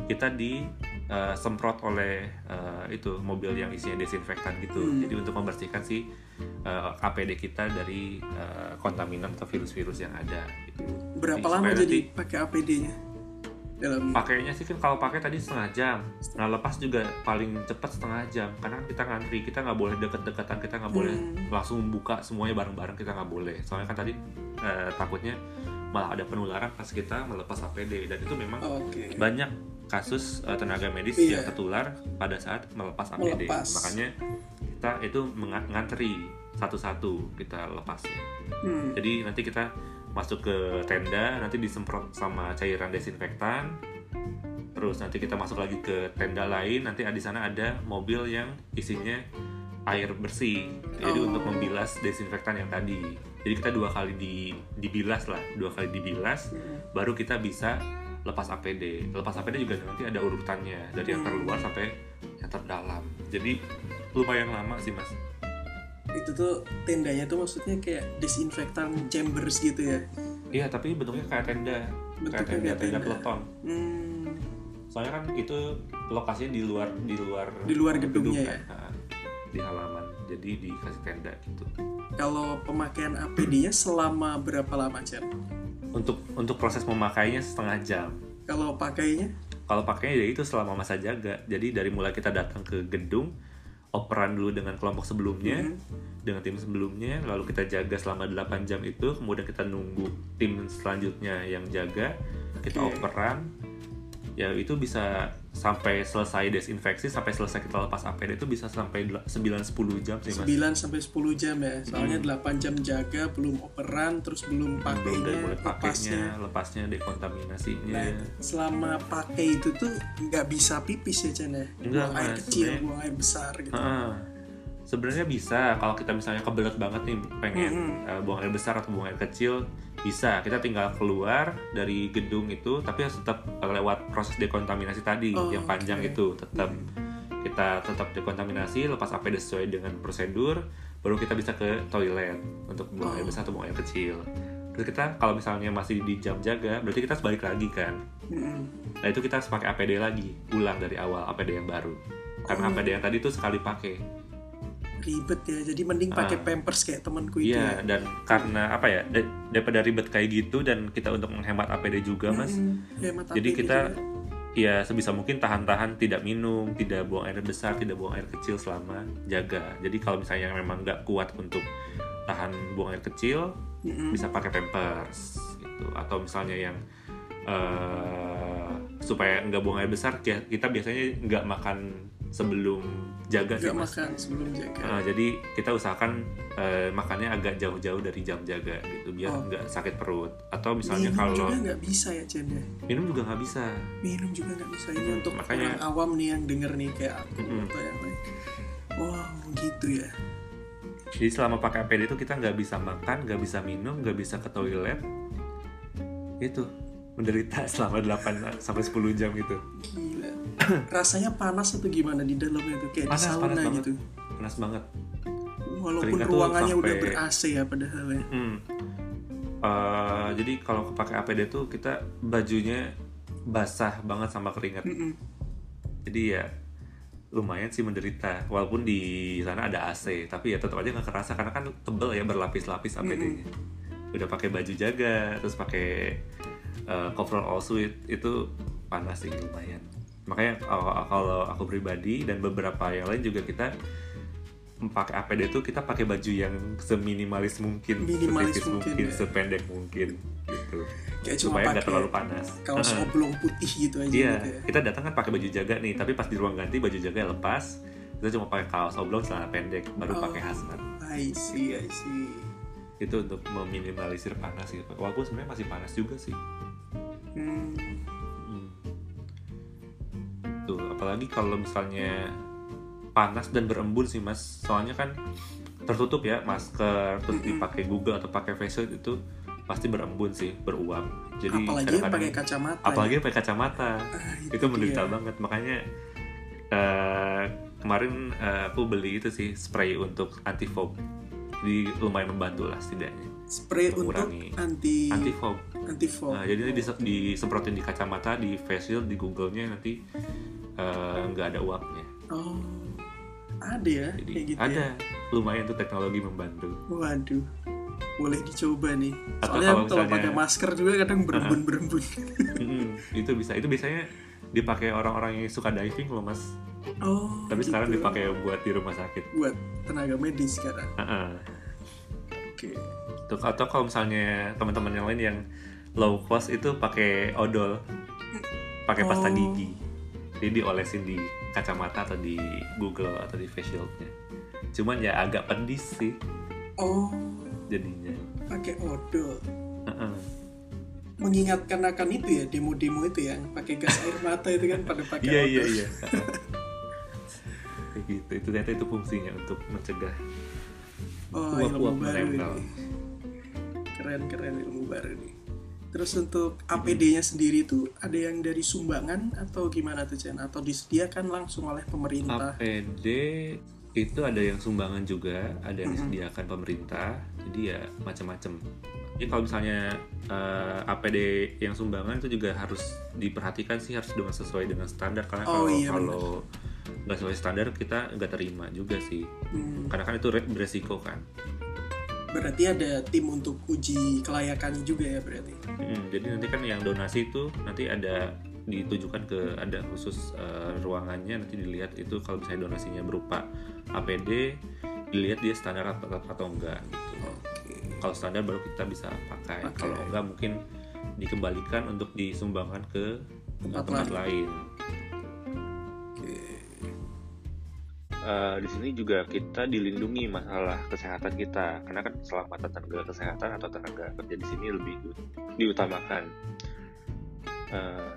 kita disemprot oleh eh, itu mobil yang isinya desinfektan gitu Hmm. jadi untuk membersihkan si eh, APD kita dari eh, kontaminan atau virus-virus yang ada gitu. Berapa Supaya lama nanti- jadi pakai APD-nya? Dalam pakainya sih kan kalau pakai tadi setengah jam nah lepas juga paling cepat setengah jam karena kita ngantri kita nggak boleh deket-deketan kita nggak boleh Hmm. langsung buka semuanya bareng-bareng kita nggak boleh soalnya kan tadi eh, takutnya malah ada penularan pas kita melepas APD dan itu memang Oke. banyak kasus eh, tenaga medis Iya. yang tertular pada saat melepas APD Melepas. makanya kita itu menga- ngantri satu-satu kita lepasnya Hmm. jadi nanti kita masuk ke tenda, nanti disemprot sama cairan desinfektan. Terus nanti kita masuk lagi ke tenda lain, nanti di sana ada mobil yang isinya air bersih. Jadi Oh. untuk membilas desinfektan yang tadi. Jadi kita dua kali di, dibilas lah, dua kali dibilas, Hmm. baru kita bisa lepas APD. Lepas APD juga nanti ada urutannya dari yang Hmm. terluar sampai yang terdalam. Jadi lumayan lama sih mas. Itu tuh tendanya tuh maksudnya kayak disinfektan chambers gitu ya. Iya tapi bentuknya kayak tenda, kayak Bentuknya tenda, kayak tenda tenda. peleton. Hmm. soalnya kan itu lokasinya di luar di luar Di luar gedungnya ya? Nah, di halaman jadi dikasih tenda gitu Kalau pemakaian APD-nya selama berapa lama, Chen? untuk untuk proses memakainya setengah jam Kalau pakainya? kalau pakainya ya itu selama masa jaga jadi dari mulai kita datang ke gedung operan dulu dengan kelompok sebelumnya Mhm. dengan tim sebelumnya lalu kita jaga selama 8 jam itu kemudian kita nunggu tim selanjutnya yang jaga kita Oke. operan ya itu bisa sampai selesai desinfeksi sampai selesai kita lepas APD itu bisa sampai 9-10 jam sih mas 9 sampai 10 jam ya. Soalnya Hmm. 8 jam jaga, belum operan, terus belum belum pakainya, mulai lepasnya. pakainya lepasnya dekontaminasinya Nah, selama pakai itu tuh nggak bisa pipis ya Chan ya? Enggak, buang air kecil, buang air besar gitu. Heeh. sebenarnya bisa kalau kita misalnya kebelet banget nih pengen Mhm. eh, buang air besar atau buang air kecil bisa kita tinggal keluar dari gedung itu tapi harus tetap lewat proses dekontaminasi tadi Oh, yang panjang oke. itu tetap kita tetap dekontaminasi lepas APD sesuai dengan prosedur baru kita bisa ke toilet untuk buang air Oh. besar atau buang air kecil terus kita kalau misalnya masih di jam jaga berarti kita harus balik lagi kan Mm-mm. nah itu kita harus pakai APD lagi ulang dari awal APD yang baru karena Oh. APD yang tadi itu sekali pakai Ribet ya, jadi mending pakai Ah. pampers kayak temanku itu Iya, ya. dan karena apa ya, da- daripada ribet kayak gitu dan kita untuk menghemat APD juga, Mas. Hemat Jadi APD kita juga. ya sebisa mungkin tahan-tahan tidak minum, tidak buang air besar, tidak buang air kecil selama jaga. Jadi kalau misalnya memang nggak kuat untuk tahan buang air kecil, Mm-mm. bisa pakai pampers gitu. Atau misalnya yang eh, supaya nggak buang air besar, ki- kita biasanya nggak makan sebelum jaga sih, Mas. makan sebelum jaga. Nah, jadi kita usahakan eh, makannya agak jauh-jauh dari jam jaga gitu biar Oh. nggak sakit perut atau misalnya Minum kalau juga nggak bisa ya Chen ya. minum juga nggak bisa Minum juga nggak bisa ini untuk Makanya- orang awam nih yang denger nih kayak aku Mm-mm. atau yang lain. Wow, gitu ya. jadi selama pakai APD itu kita nggak bisa makan nggak bisa minum nggak bisa ke toilet itu menderita [laughs] selama 8 sampai 10 jam itu Gila. [clears throat] Rasanya panas atau gimana di dalamnya tuh kayak Panas, di sauna panas banget. gitu. panas banget Walaupun Keringat ruangannya udah sampai- ber AC ya padahal ya. Hmm. Eh, jadi kalau pakai APD tuh kita bajunya basah banget sama keringat Mm-mm. jadi ya lumayan sih menderita walaupun di sana ada AC tapi ya tetap aja nggak kerasa karena kan tebel ya berlapis-lapis APD-nya udah pakai baju jaga terus pakai uh, coverall all suit itu panas sih lumayan makanya kalau, kalau aku pribadi dan beberapa yang lain juga kita pakai APD itu kita pakai baju yang seminimalis mungkin, Minimalis setipis mungkin, mungkin, ya. sependek mungkin gitu. Kayak cuma Supaya nggak terlalu panas. kaos Heeh. oblong putih gitu aja Iya, gitu ya. kita datang kan pakai baju jaga nih, tapi pas di ruang ganti baju jaga lepas, kita cuma pakai kaos oblong celana pendek, baru Oh. pakai hazmat. I see, I see. Itu untuk meminimalisir panas gitu. Walaupun sebenarnya masih panas juga sih. Hmm. Apalagi kalau misalnya panas dan berembun sih mas, soalnya kan tertutup ya masker, terus dipakai Google atau pakai face shield itu pasti berembun sih, beruap. Jadi apalagi yang pakai kacamata. apalagi ya. pakai kacamata. Ah, itu menderita dia. banget makanya eh, kemarin eh, aku beli itu sih spray untuk anti fog jadi lumayan membantu lah setidaknya Spray untuk mengurangi anti anti fog anti fog. nah, jadi nanti dise- disemprotin di kacamata di face shield di google-nya nanti eh, nggak ada uapnya Oh, ada ya jadi kayak gitu ada ya. lumayan tuh teknologi membantu Waduh, boleh dicoba nih. Atau Soalnya kalau kalau misalnya- pakai masker juga kadang berembun berembun. [laughs] Mm-mm, itu bisa itu biasanya dipakai orang-orang yang suka diving loh mas oh. tapi sekarang gitu. dipakai buat di rumah sakit buat tenaga medis sekarang. Heeh. Oke. Tuh, atau kalau misalnya teman-teman yang lain yang low cost itu pakai odol pakai pasta Oh. gigi jadi diolesin di kacamata atau di Google atau di face shieldnya cuman ya agak pedis sih Oh, jadinya pakai odol. Heeh. Mengingatkan akan itu ya demo-demo itu yang pakai gas air mata itu kan pada pakai iya odol. iya iya kayak gitu itu ternyata itu fungsinya untuk mencegah Oh, Uap-uap ini. Keren keren ilmu baru nih. Terus untuk APD-nya sendiri itu ada yang dari sumbangan atau gimana tuh Chen? Atau disediakan langsung oleh pemerintah? APD itu ada yang sumbangan juga ada yang Mhm. disediakan pemerintah. Jadi ya macam-macam. Jadi kalau misalnya eh, APD yang sumbangan itu juga harus diperhatikan sih harus dengan sesuai dengan standar. Karena Oh, kalau iya, kalau nggak sesuai standar kita nggak terima juga sih. Hmm, karena kan itu re- beresiko kan berarti ada tim untuk uji kelayakannya juga ya berarti. Mm, jadi nanti kan yang donasi itu nanti ada ditujukan ke ada khusus eh, ruangannya nanti dilihat itu kalau misalnya donasinya berupa APD dilihat dia standar atau, atau enggak gitu. Oke. Kalau standar baru kita bisa pakai. Pakai. Kalau enggak mungkin dikembalikan untuk disumbangkan ke Tempat tempat, lain. lain. Eh, di sini juga kita dilindungi masalah kesehatan kita karena kan keselamatan tenaga kesehatan atau tenaga kerja di sini lebih di- diutamakan. Eh,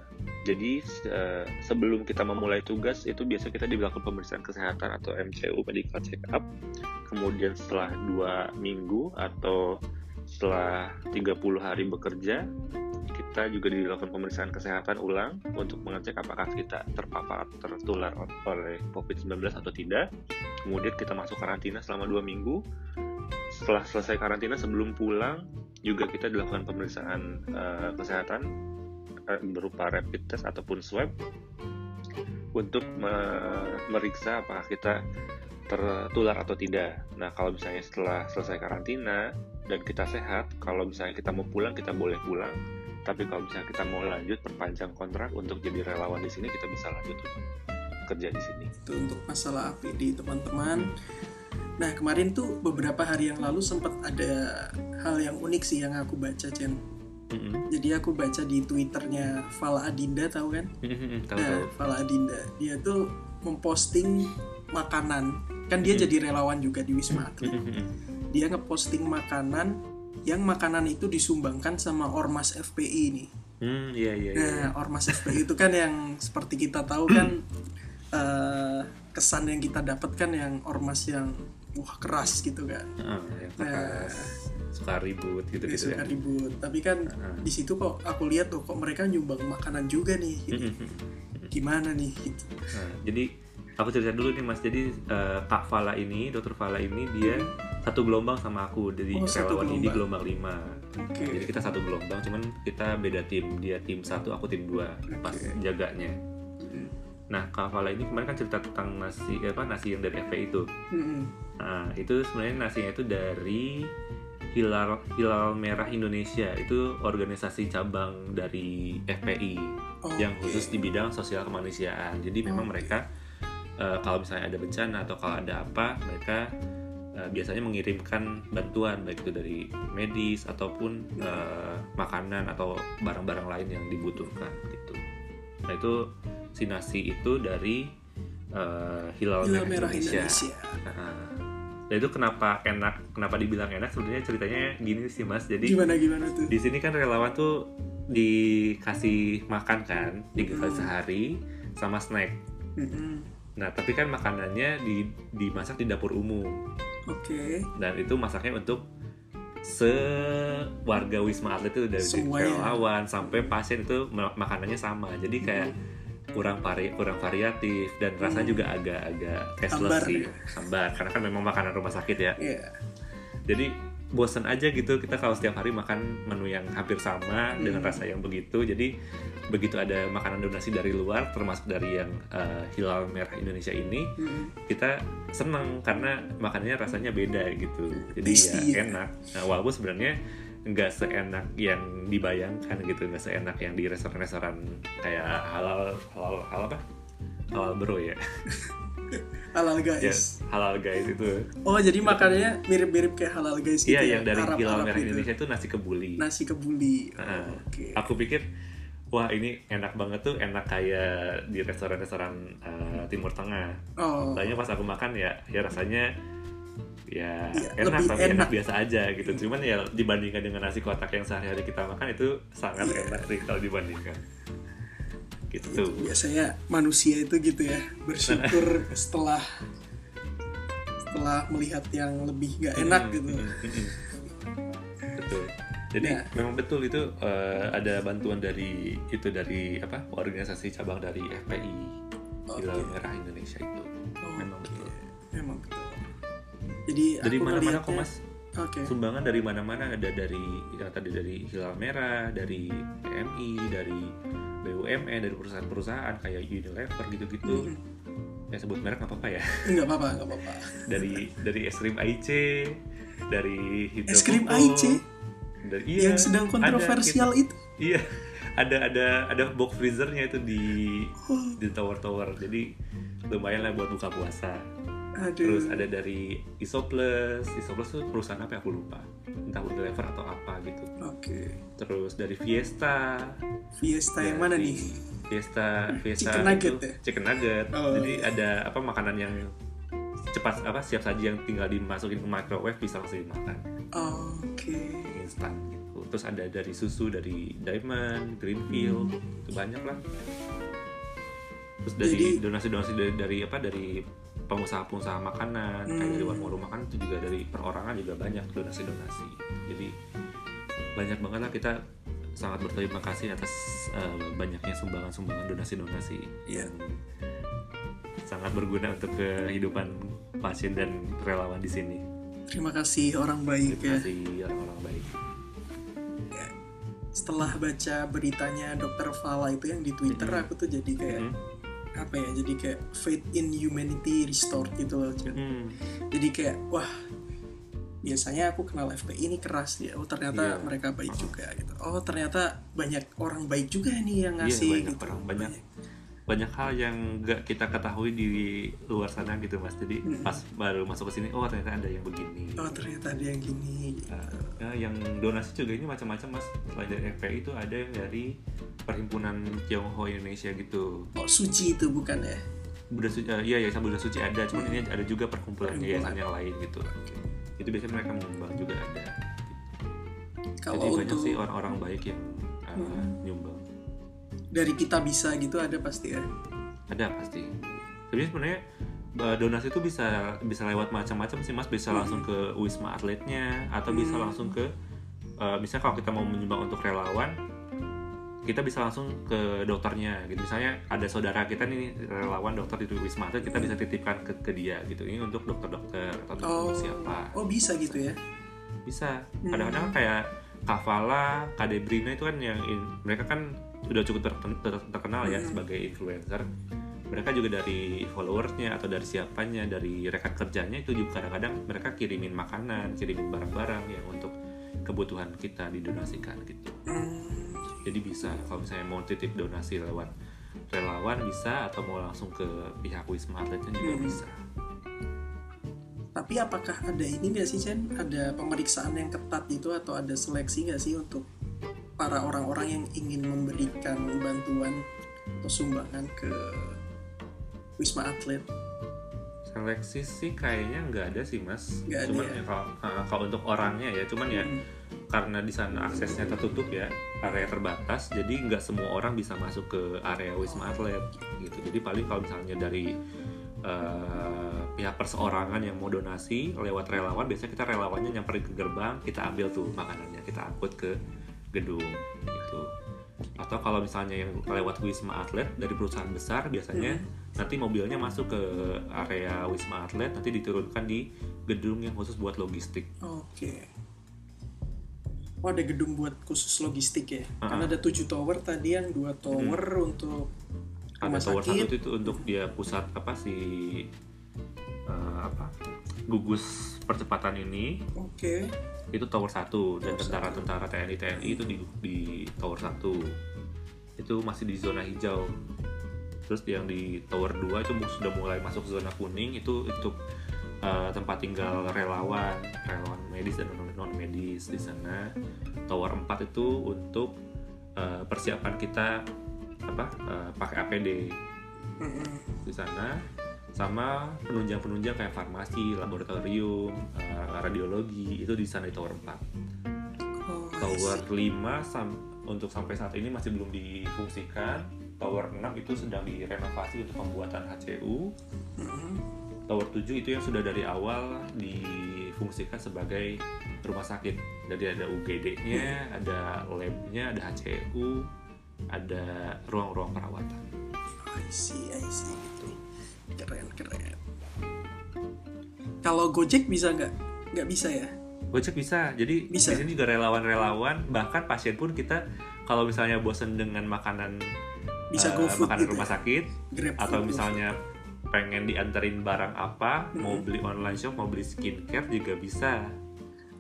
jadi eh, sebelum kita memulai tugas itu biasa kita dilakukan pemeriksaan kesehatan atau MCU medical check up. Kemudian setelah dua minggu atau setelah 30 hari bekerja kita juga dilakukan pemeriksaan kesehatan ulang untuk mengecek apakah kita terpapar atau tertular oleh COVID-19 atau tidak. Kemudian kita masuk karantina selama dua minggu. Setelah selesai karantina sebelum pulang juga kita dilakukan pemeriksaan eh, kesehatan eh, berupa rapid test ataupun swab untuk me- meriksa apakah kita tertular atau tidak. Nah, kalau misalnya setelah selesai karantina dan kita sehat, kalau misalnya kita mau pulang kita boleh pulang. Tapi kalau misalnya kita mau lanjut perpanjang kontrak untuk jadi relawan di sini, kita bisa lanjut kerja di sini. Itu untuk masalah APD teman-teman. Nah kemarin tuh beberapa hari yang lalu sempat ada hal yang unik sih yang aku baca Chen. Mm-mm. Jadi aku baca di twitternya Fala Adinda tahu kan? Mm-mm, Tahu Nah, tahu. Fala Adinda dia tuh memposting makanan. Kan dia Hmm. jadi relawan juga di Wisma Atlet. Mm-mm. Dia ngeposting makanan yang makanan itu disumbangkan sama Ormas FPI nih. Hmm, iya iya iya. Nah, Ormas FPI itu kan yang seperti kita tahu kan [clears throat] eh, kesan yang kita dapat kan yang ormas yang wah keras gitu kan. Heeh, yang Nah. keras, suka ribut gitu gitu suka ya. ribut. Tapi kan Heeh. di situ kok aku lihat tuh kok mereka nyumbang makanan juga nih. Gitu. Mm-mm. Gimana nih? Gitu. Nah, jadi aku cerita dulu nih Mas. Jadi eh, Kak Fala ini, Dokter Fala ini dia satu gelombang sama aku dari Oh, relawan ini gelombang. gelombang 5. Oke. Jadi kita satu gelombang, cuman kita beda tim. Dia tim satu, aku tim dua pas Oke. jaganya. Mm. Nah, Kak Fala ini kemarin kan cerita tentang nasi apa nasi yang dari FP itu. Mm-mm. Nah, itu sebenarnya nasinya itu dari Hilal Hilal Merah Indonesia itu organisasi cabang dari FPI Oh, yang khusus di bidang sosial kemanusiaan. Jadi memang Oke. mereka eh, kalau misalnya ada bencana atau kalau ada apa, mereka eh, biasanya mengirimkan bantuan baik itu dari medis ataupun eh, makanan atau barang-barang lain yang dibutuhkan gitu. Nah itu sinasi itu dari eh, Hilal, Hilal Merah, Merah Indonesia. Indonesia. Nah, itu kenapa enak, kenapa dibilang enak? Sebenarnya ceritanya gini sih mas. Jadi Gimana gimana tuh? di sini kan relawan tuh dikasih makan kan tiga kali Hmm. sehari sama snack. Mm-mm. Nah tapi kan makanannya di, dimasak di dapur umum Oke. dan itu masaknya untuk se warga wisma atlet itu dari relawan sampai pasien itu ma- makanannya sama. Jadi kayak kurang vari kurang variatif dan rasanya Hmm. juga agak-agak tasteless sih ya? hambar karena kan memang makanan rumah sakit ya Iya. jadi bosan aja gitu kita kalau setiap hari makan menu yang hampir sama Hmm. dengan rasa yang begitu jadi begitu ada makanan donasi dari luar termasuk dari yang uh, Hilal Merah Indonesia ini Mm-mm. kita seneng karena makanannya rasanya beda gitu jadi Tasty ya ya? enak nah, walaupun sebenarnya nggak seenak yang dibayangkan gitu nggak seenak yang di restoran-restoran kayak halal halal halal apa halal bro ya [laughs] [laughs] Halal ya guys. halal guys itu Oh jadi makanannya mirip-mirip kayak halal guys gitu iya ya? yang dari Arab- Arab Merah gitu. Indonesia itu nasi kebuli Nasi kebuli. Oh, Nah, Oke. aku pikir wah ini enak banget tuh enak kayak di restoran-restoran uh, Timur Tengah Oh. Soalnya pas aku makan ya ya rasanya ya Iya, enak tapi enak. enak. biasa aja gitu cuman ya dibandingkan dengan nasi kotak yang sehari-hari kita makan itu sangat Iya. enak sih kalau dibandingkan gitu. Biasanya manusia itu gitu ya bersyukur [laughs] setelah setelah melihat yang lebih gak enak Mm, gitu. mm, mm, mm. betul. Jadi Ya. memang betul itu eh, ada bantuan dari itu dari apa organisasi cabang dari FPI Hilal Oke. Merah Indonesia itu. Oh, memang betul. Memang betul. Jadi dari aku mana-mana kok mas? Oke. Sumbangan dari mana-mana ada dari ya, tadi dari Hilal Merah, dari PMI, dari BUMN, dari perusahaan-perusahaan kayak Unilever gitu-gitu. Mhm. Ya sebut merek nggak apa-apa ya. [laughs] nggak apa-apa nggak apa-apa Dari dari es krim AIC, dari Hidro es krim AIC dari iya, yang sedang ada, kontroversial gitu. itu Iya, ada ada ada box freezernya itu di Oh, di tower-tower. Jadi lumayan lah buat buka puasa. aduh Terus ada dari Isoples, Isoples tuh perusahaan apa ya aku lupa. Entah Unilever atau apa gitu. Oke terus dari Fiesta Fiesta yang mana nih Fiesta Fiesta Chicken nugget itu ya? chicken nugget Oh, jadi iya. ada apa makanan yang cepat apa siap saji yang tinggal dimasukin ke microwave bisa langsung dimakan oke instan gitu terus ada dari susu dari Diamond Greenfield Hmm. itu banyak lah terus dari donasi-donasi dari, dari apa dari pengusaha-pengusaha makanan kayak Hmm. dari warung-warung makan itu juga dari perorangan juga banyak donasi-donasi jadi banyak banget lah kita sangat berterima kasih atas eh, banyaknya sumbangan-sumbangan donasi-donasi Iya. yang sangat berguna untuk kehidupan pasien dan relawan di sini. terima kasih orang baik Terima ya kasih orang-orang baik. setelah baca beritanya dokter Fala itu yang di Twitter Mhm. aku tuh jadi kayak Hmm. apa ya jadi kayak faith in humanity restored gitu loh. Hmm. jadi kayak wah biasanya aku kenal FPI ini keras ya oh ternyata Iya. mereka baik juga gitu. Oh ternyata banyak orang baik juga nih yang Iya, ngasih banyak gitu. orang, banyak. banyak. hal yang nggak kita ketahui di luar sana gitu mas. Jadi Mm. pas baru masuk ke sini oh ternyata ada yang begini. Oh ternyata ada yang gini gitu. Nah, ya, yang donasi juga ini macam-macam mas. Selain dari FPI itu ada yang dari perhimpunan Tionghoa Indonesia gitu. Oh suci itu bukan ya? Buddha Suci, eh, iya ya Buddha Suci ada. Cuman ini ada juga perkumpulan yayasan yang lain gitu itu biasanya mereka menyumbang juga ada. Kalau jadi banyak untuk sih orang-orang baik yang uh, Hmm. nyumbang. Dari kita bisa gitu ada pasti ya? Ada pasti. Tapi sebenarnya uh, donasi itu bisa bisa lewat macam-macam sih mas. Bisa langsung ke wisma atletnya atau bisa Hmm. langsung ke uh, misalnya kalau kita mau menyumbang untuk relawan kita bisa langsung ke dokternya gitu. Misalnya ada saudara kita nih relawan dokter di wisma atlet kita bisa titipkan ke, ke dia gitu. Ini untuk dokter-dokter atau untuk oh. siapa? Oh bisa gitu ya? Bisa. Hmm. kadang-kadang kayak Kavala, Kadebrina itu kan yang in- mereka kan sudah cukup ter- ter- terkenal ya Hmm. sebagai influencer. Mereka juga dari followersnya atau dari siapanya dari rekan kerjanya itu juga kadang-kadang mereka kirimin makanan kirimin barang-barang yang untuk kebutuhan kita didonasikan gitu. Hmm, jadi bisa kalau misalnya mau titip donasi lewat relawan bisa atau mau langsung ke pihak wisma atletnya juga Hmm. bisa tapi apakah ada ini nggak sih Chen? Ada pemeriksaan yang ketat itu atau ada seleksi nggak sih untuk para orang-orang yang ingin memberikan bantuan atau sumbangan ke wisma atlet? seleksi sih kayaknya nggak ada sih mas ada cuman ya? ya kalau kalau untuk orangnya ya cuman ya Hmm. Karena di sana aksesnya tertutup ya area terbatas jadi nggak semua orang bisa masuk ke area wisma atlet gitu. Jadi paling kalau misalnya dari eh, pihak perseorangan yang mau donasi lewat relawan biasanya kita relawannya nyamperin ke gerbang kita ambil tuh makanannya kita angkut ke gedung gitu. Atau kalau misalnya yang lewat wisma atlet dari perusahaan besar biasanya nanti mobilnya masuk ke area wisma atlet nanti diturunkan di gedung yang khusus buat logistik. Oke. Oh ada gedung buat khusus logistik ya? Ah. Karena ada tujuh tower tadi yang dua tower untuk ada rumah tower sakit. satu itu untuk dia pusat apa sih eh, apa gugus percepatan ini Oke. itu tower satu dan tentara-tentara TNI TNI itu di di tower satu itu masih di zona hijau terus yang di tower 2 itu sudah mulai masuk zona kuning itu untuk eh, tempat tinggal relawan relawan medis dan non medis di sana tower 4 itu untuk eh, persiapan kita apa eh, pakai APD di sana sama penunjang-penunjang kayak farmasi, laboratorium, eh, radiologi itu di sana di tower 4. Oh, I Tower see. 5 sam- untuk sampai saat ini masih belum difungsikan. Tower 6 itu sedang direnovasi untuk pembuatan HCU. Tower 7 itu yang sudah dari awal difungsikan sebagai rumah sakit. Jadi ada UGD-nya, ada lab-nya, ada HCU, ada ruang-ruang perawatan. I see, I see gitu. Keren, keren. Kalau Gojek bisa nggak? Nggak bisa ya? Gojek bisa. Jadi Bisa. di sini juga relawan-relawan, bahkan pasien pun kita kalau misalnya bosen dengan makanan Bisa GoFood makanan gitu rumah ya? sakit Grab atau food, misalnya pengen dianterin barang apa, mau Hmm. beli online shop, mau beli skincare juga bisa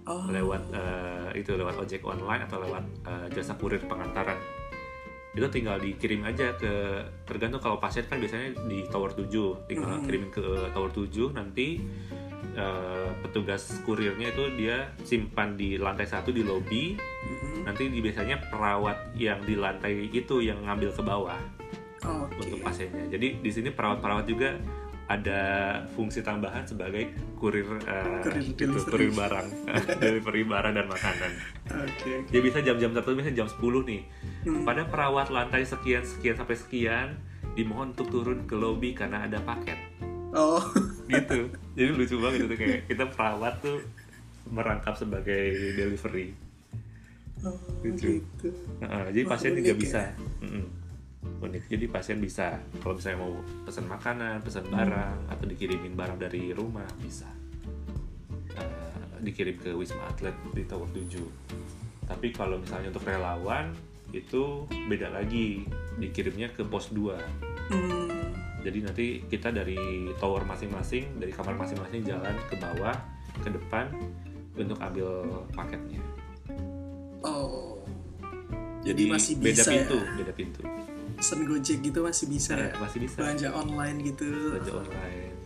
Oh, lewat eh, itu lewat ojek online atau lewat eh, jasa kurir pengantaran. Itu tinggal dikirim aja ke tergantung kalau pasien kan biasanya di tower 7, tinggal Mhm. kirimin ke tower 7 nanti eh, petugas kurirnya itu dia simpan di lantai satu di lobi mm-mm. nanti di biasanya perawat yang di lantai itu yang ngambil ke bawah Oke. untuk pasiennya. Jadi di sini perawat-perawat juga ada fungsi tambahan sebagai kurir eh, Kurir itu, delivery. kurir barang, [laughs] delivery barang dan makanan. Oke. Dia bisa jam-jam tertentu misalnya jam 10 nih. Hmm. Pada perawat lantai sekian sekian sampai sekian dimohon untuk turun ke lobi karena ada paket. Oh, Gitu. [laughs] Jadi lucu banget itu kayak kita perawat tuh merangkap sebagai delivery. oh Lucu. gitu. Nah, jadi Wah, pasien juga ya. bisa. Mm-mm. Unik. Jadi pasien bisa kalau misalnya mau pesan makanan, pesan barang atau dikirimin barang dari rumah bisa. Eh, dikirim ke Wisma Atlet di Tower 7. Tapi kalau misalnya untuk relawan itu beda lagi, dikirimnya ke pos 2. Hmm. Jadi nanti kita dari tower masing-masing, dari kamar masing-masing jalan ke bawah, ke depan untuk ambil paketnya. Oh. Jadi, Jadi masih beda bisa pintu, ya? beda pintu. Pesen Gojek gitu masih bisa ya? masih bisa. Belanja online gitu. belanja online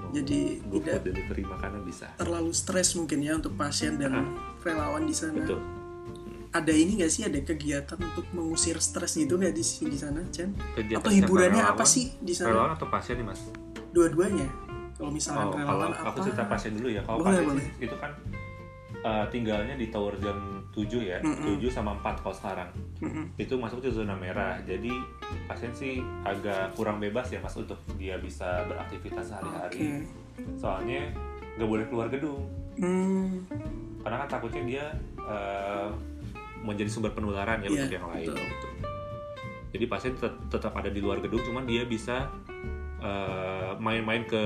mau Jadi GoFood tidak- delivery makanan bisa Terlalu stres mungkin ya untuk pasien dan Ah. relawan di sana. betul Ada ini nggak sih ada kegiatan untuk mengusir stres gitu nggak di di sana, Chen? Kegiatan Atau hiburannya relawan- apa sih di relawan sana? atau pasien nih mas Dua-duanya. Kalau misalnya oh, kalau relawan aku apa? cerita pasien dulu ya kalau Boleh, pasien boleh. itu kan eh, tinggalnya di tower jam 7 ya Mm-mm. 7 sama 4 kalau sekarang Mm-mm. itu masuk ke zona merah jadi pasien sih agak kurang bebas ya mas untuk dia bisa beraktivitas sehari-hari soalnya nggak boleh keluar gedung Hmm. karena kan takutnya dia eh, menjadi sumber penularan ya Iya, untuk yang lain betul. gitu. Jadi pasien tet- tetap ada di luar gedung, cuman dia bisa eh, main-main ke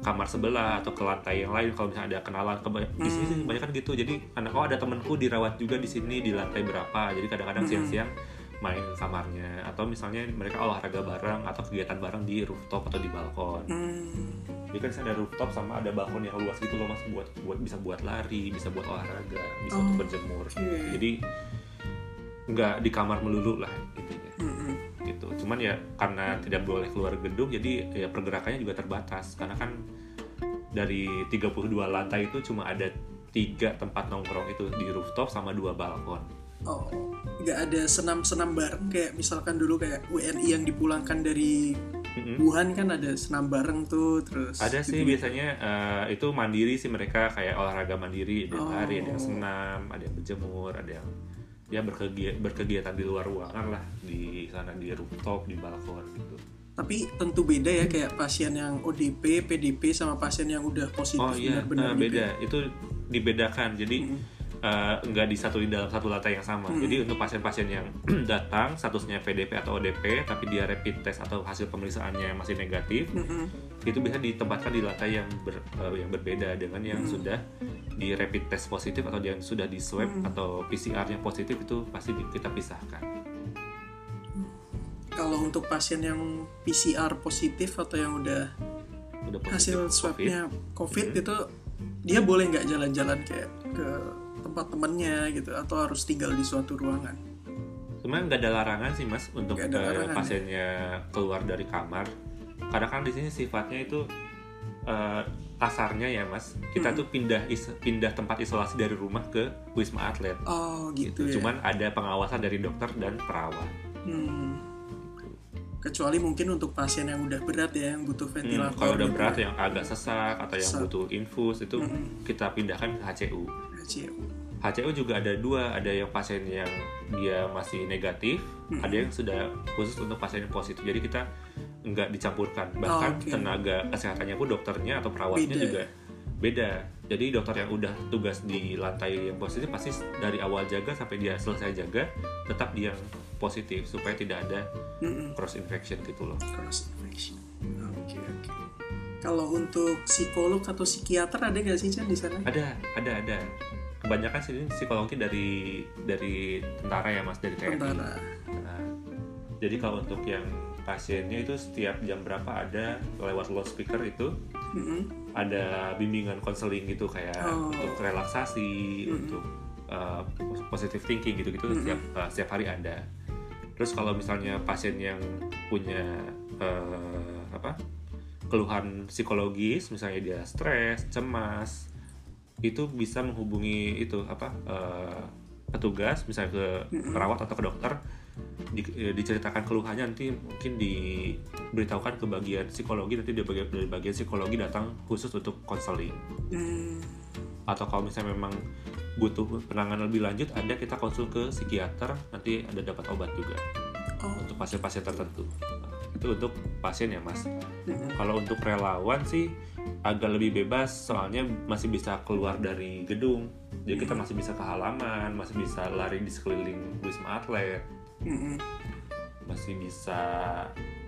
kamar sebelah atau ke lantai yang lain kalau misalnya ada kenalan ke di sini sih Hmm. banyak kan gitu. Jadi anak oh ada temanku dirawat juga di sini di lantai berapa. Jadi kadang-kadang Hmm. siang-siang main ke kamarnya atau misalnya mereka olahraga bareng atau kegiatan bareng di rooftop atau di balkon. Hmm. Jadi kan ada rooftop sama ada balkon yang luas gitu loh mas buat buat bisa buat lari, bisa buat olahraga, bisa Oh, untuk berjemur. oke. Jadi nggak di kamar melulu lah Mm-mm. Gitu. Cuman ya karena tidak boleh keluar gedung jadi ya pergerakannya juga terbatas karena kan dari 32 lantai itu cuma ada tiga tempat nongkrong itu di rooftop sama dua balkon. Oh, nggak ada senam-senam bareng kayak misalkan dulu kayak WNI yang dipulangkan dari Mm-mm. Wuhan kan ada senam bareng tuh terus. Ada sih gitu. biasanya eh, itu mandiri sih mereka kayak olahraga mandiri, ada Oh. lari, ada yang senam, ada yang berjemur, ada yang ya berkegiatan, berkegiatan di luar ruangan lah di sana di rooftop, di balkon gitu. Tapi tentu beda ya kayak pasien yang ODP, PDP sama pasien yang udah positif Oh iya, benar-benar eh, gitu beda. ya. Itu dibedakan. Jadi eh, nggak di satu di dalam satu lantai yang sama. Jadi untuk pasien-pasien yang [clears throat] datang statusnya PDP atau ODP tapi dia rapid test atau hasil pemeriksaannya masih negatif, Mm-mm. itu bisa ditempatkan di lantai yang ber- eh, yang berbeda dengan yang sudah di rapid test positif atau yang sudah di swab atau PCR-nya positif itu pasti kita pisahkan. Kalau untuk pasien yang PCR positif atau yang udah Udah positif hasil COVID. swabnya COVID itu dia boleh nggak jalan-jalan kayak ke tempat temennya gitu atau harus tinggal di suatu ruangan? Sebenarnya nggak ada larangan sih mas untuk ada eh, ya? pasiennya keluar dari kamar. Karena kan di sini sifatnya itu eh, kasarnya ya mas, kita Hmm. tuh pindah is- pindah tempat isolasi dari rumah ke wisma atlet. Oh gitu, Gitu. ya. Cuman ada pengawasan dari dokter dan perawat. Hmm. Kecuali mungkin untuk pasien yang udah berat ya yang butuh Hmm, ventilator. kalau udah gitu berat ya. yang agak sesak atau yang Sesak. butuh infus itu Mm-mm. kita pindahkan ke HCU. HCU. HCU juga ada dua, ada yang pasien yang dia masih negatif, Mm-mm. ada yang sudah khusus untuk pasien yang positif. Jadi kita nggak dicampurkan. Bahkan Oh, oke. tenaga kesehatannya pun dokternya atau perawatnya Beda. juga beda. Jadi dokter yang udah tugas di lantai yang positif pasti dari awal jaga sampai dia selesai jaga tetap dia yang positif supaya tidak ada cross infection gitu loh. Cross infection. Oke oke. Kalau untuk psikolog atau psikiater ada nggak sih Chan di sana? Ada, ada, ada. Kebanyakan sini psikologi dari dari tentara ya mas dari TNI. Tentara. Nah, jadi kalau untuk yang pasiennya itu setiap jam berapa ada lewat loudspeaker itu Mm-mm. ada bimbingan konseling gitu kayak Oh. untuk relaksasi, untuk uh, positive thinking gitu-gitu setiap uh, setiap hari ada. Terus kalau misalnya pasien yang punya uh, apa keluhan psikologis, misalnya dia stres, cemas, itu bisa menghubungi itu apa uh, petugas, misalnya ke perawat atau ke dokter, di- eh, diceritakan keluhannya nanti mungkin diberitahukan ke bagian psikologi nanti dari bagian, dari bagian psikologi datang khusus untuk konseling Hmm. atau kalau misalnya memang butuh penanganan lebih lanjut ada kita konsul ke psikiater nanti ada dapat obat juga Oh. untuk pasien-pasien tertentu itu untuk pasien ya mas. Kalau untuk relawan sih agak lebih bebas soalnya masih bisa keluar dari gedung. Jadi kita masih bisa ke halaman masih bisa lari di sekeliling wisma atlet. Masih bisa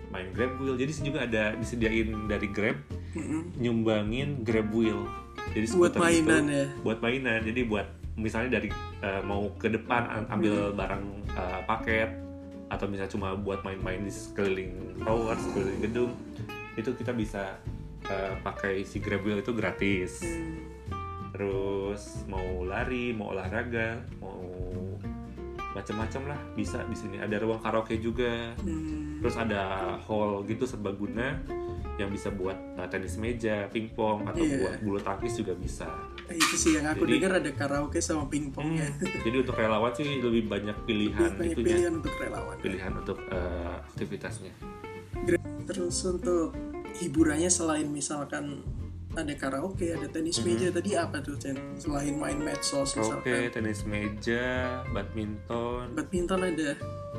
main grab wheel. Jadi sih juga ada disediain dari grab nyumbangin grab wheel. Jadi Buat skuter mainan gitu, ya. buat mainan. Jadi buat misalnya dari eh, mau ke depan am- ambil barang eh, paket atau misalnya cuma buat main-main di sekeliling tower sekeliling gedung itu kita bisa eh, pakai si grab wheel itu gratis terus mau lari mau olahraga mau macam-macam lah bisa di sini ada ruang karaoke juga Hmm. terus ada hall gitu serbaguna yang bisa buat uh, tenis meja, pingpong atau Iya. buat bulu tangkis juga bisa. Itu sih yang aku dengar ada karaoke sama pingpongnya. Jadi untuk relawan sih lebih banyak pilihan Banyak itunya, pilihan untuk relawan. pilihan untuk uh, aktivitasnya. Terus untuk hiburannya selain misalkan ada karaoke, ada tenis Mhm. meja tadi apa tuh Chen? Selain main medsos Oke, misalkan. tenis meja, badminton, Badminton ada.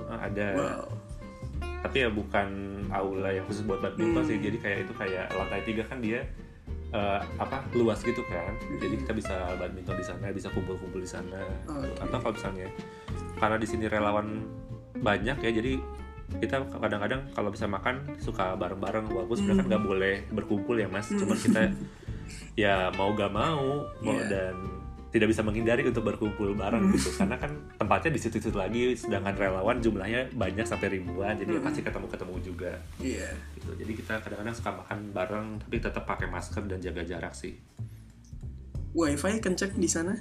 uh, ada. Wow. Tapi ya bukan aula yang khusus buat badminton Hmm. sih. Jadi kayak itu kayak lantai tiga kan dia uh, apa luas gitu kan. Jadi kita bisa badminton di sana, bisa kumpul-kumpul di sana. Oke. Atau kalau misalnya karena di sini relawan banyak ya, jadi kita kadang-kadang kalau bisa makan suka bareng-bareng walaupun sebenarnya kan Hmm. nggak boleh berkumpul ya mas. Cuman kita [laughs] ya mau gak mau, mau Iya. dan tidak bisa menghindari untuk berkumpul bareng gitu karena kan tempatnya di situ-situ lagi sedangkan relawan jumlahnya banyak sampai ribuan jadi ya Mm-mm. pasti ketemu-ketemu juga Iya. gitu jadi kita kadang-kadang suka makan bareng tapi tetap pakai masker dan jaga jarak sih Wifi kenceng di sana?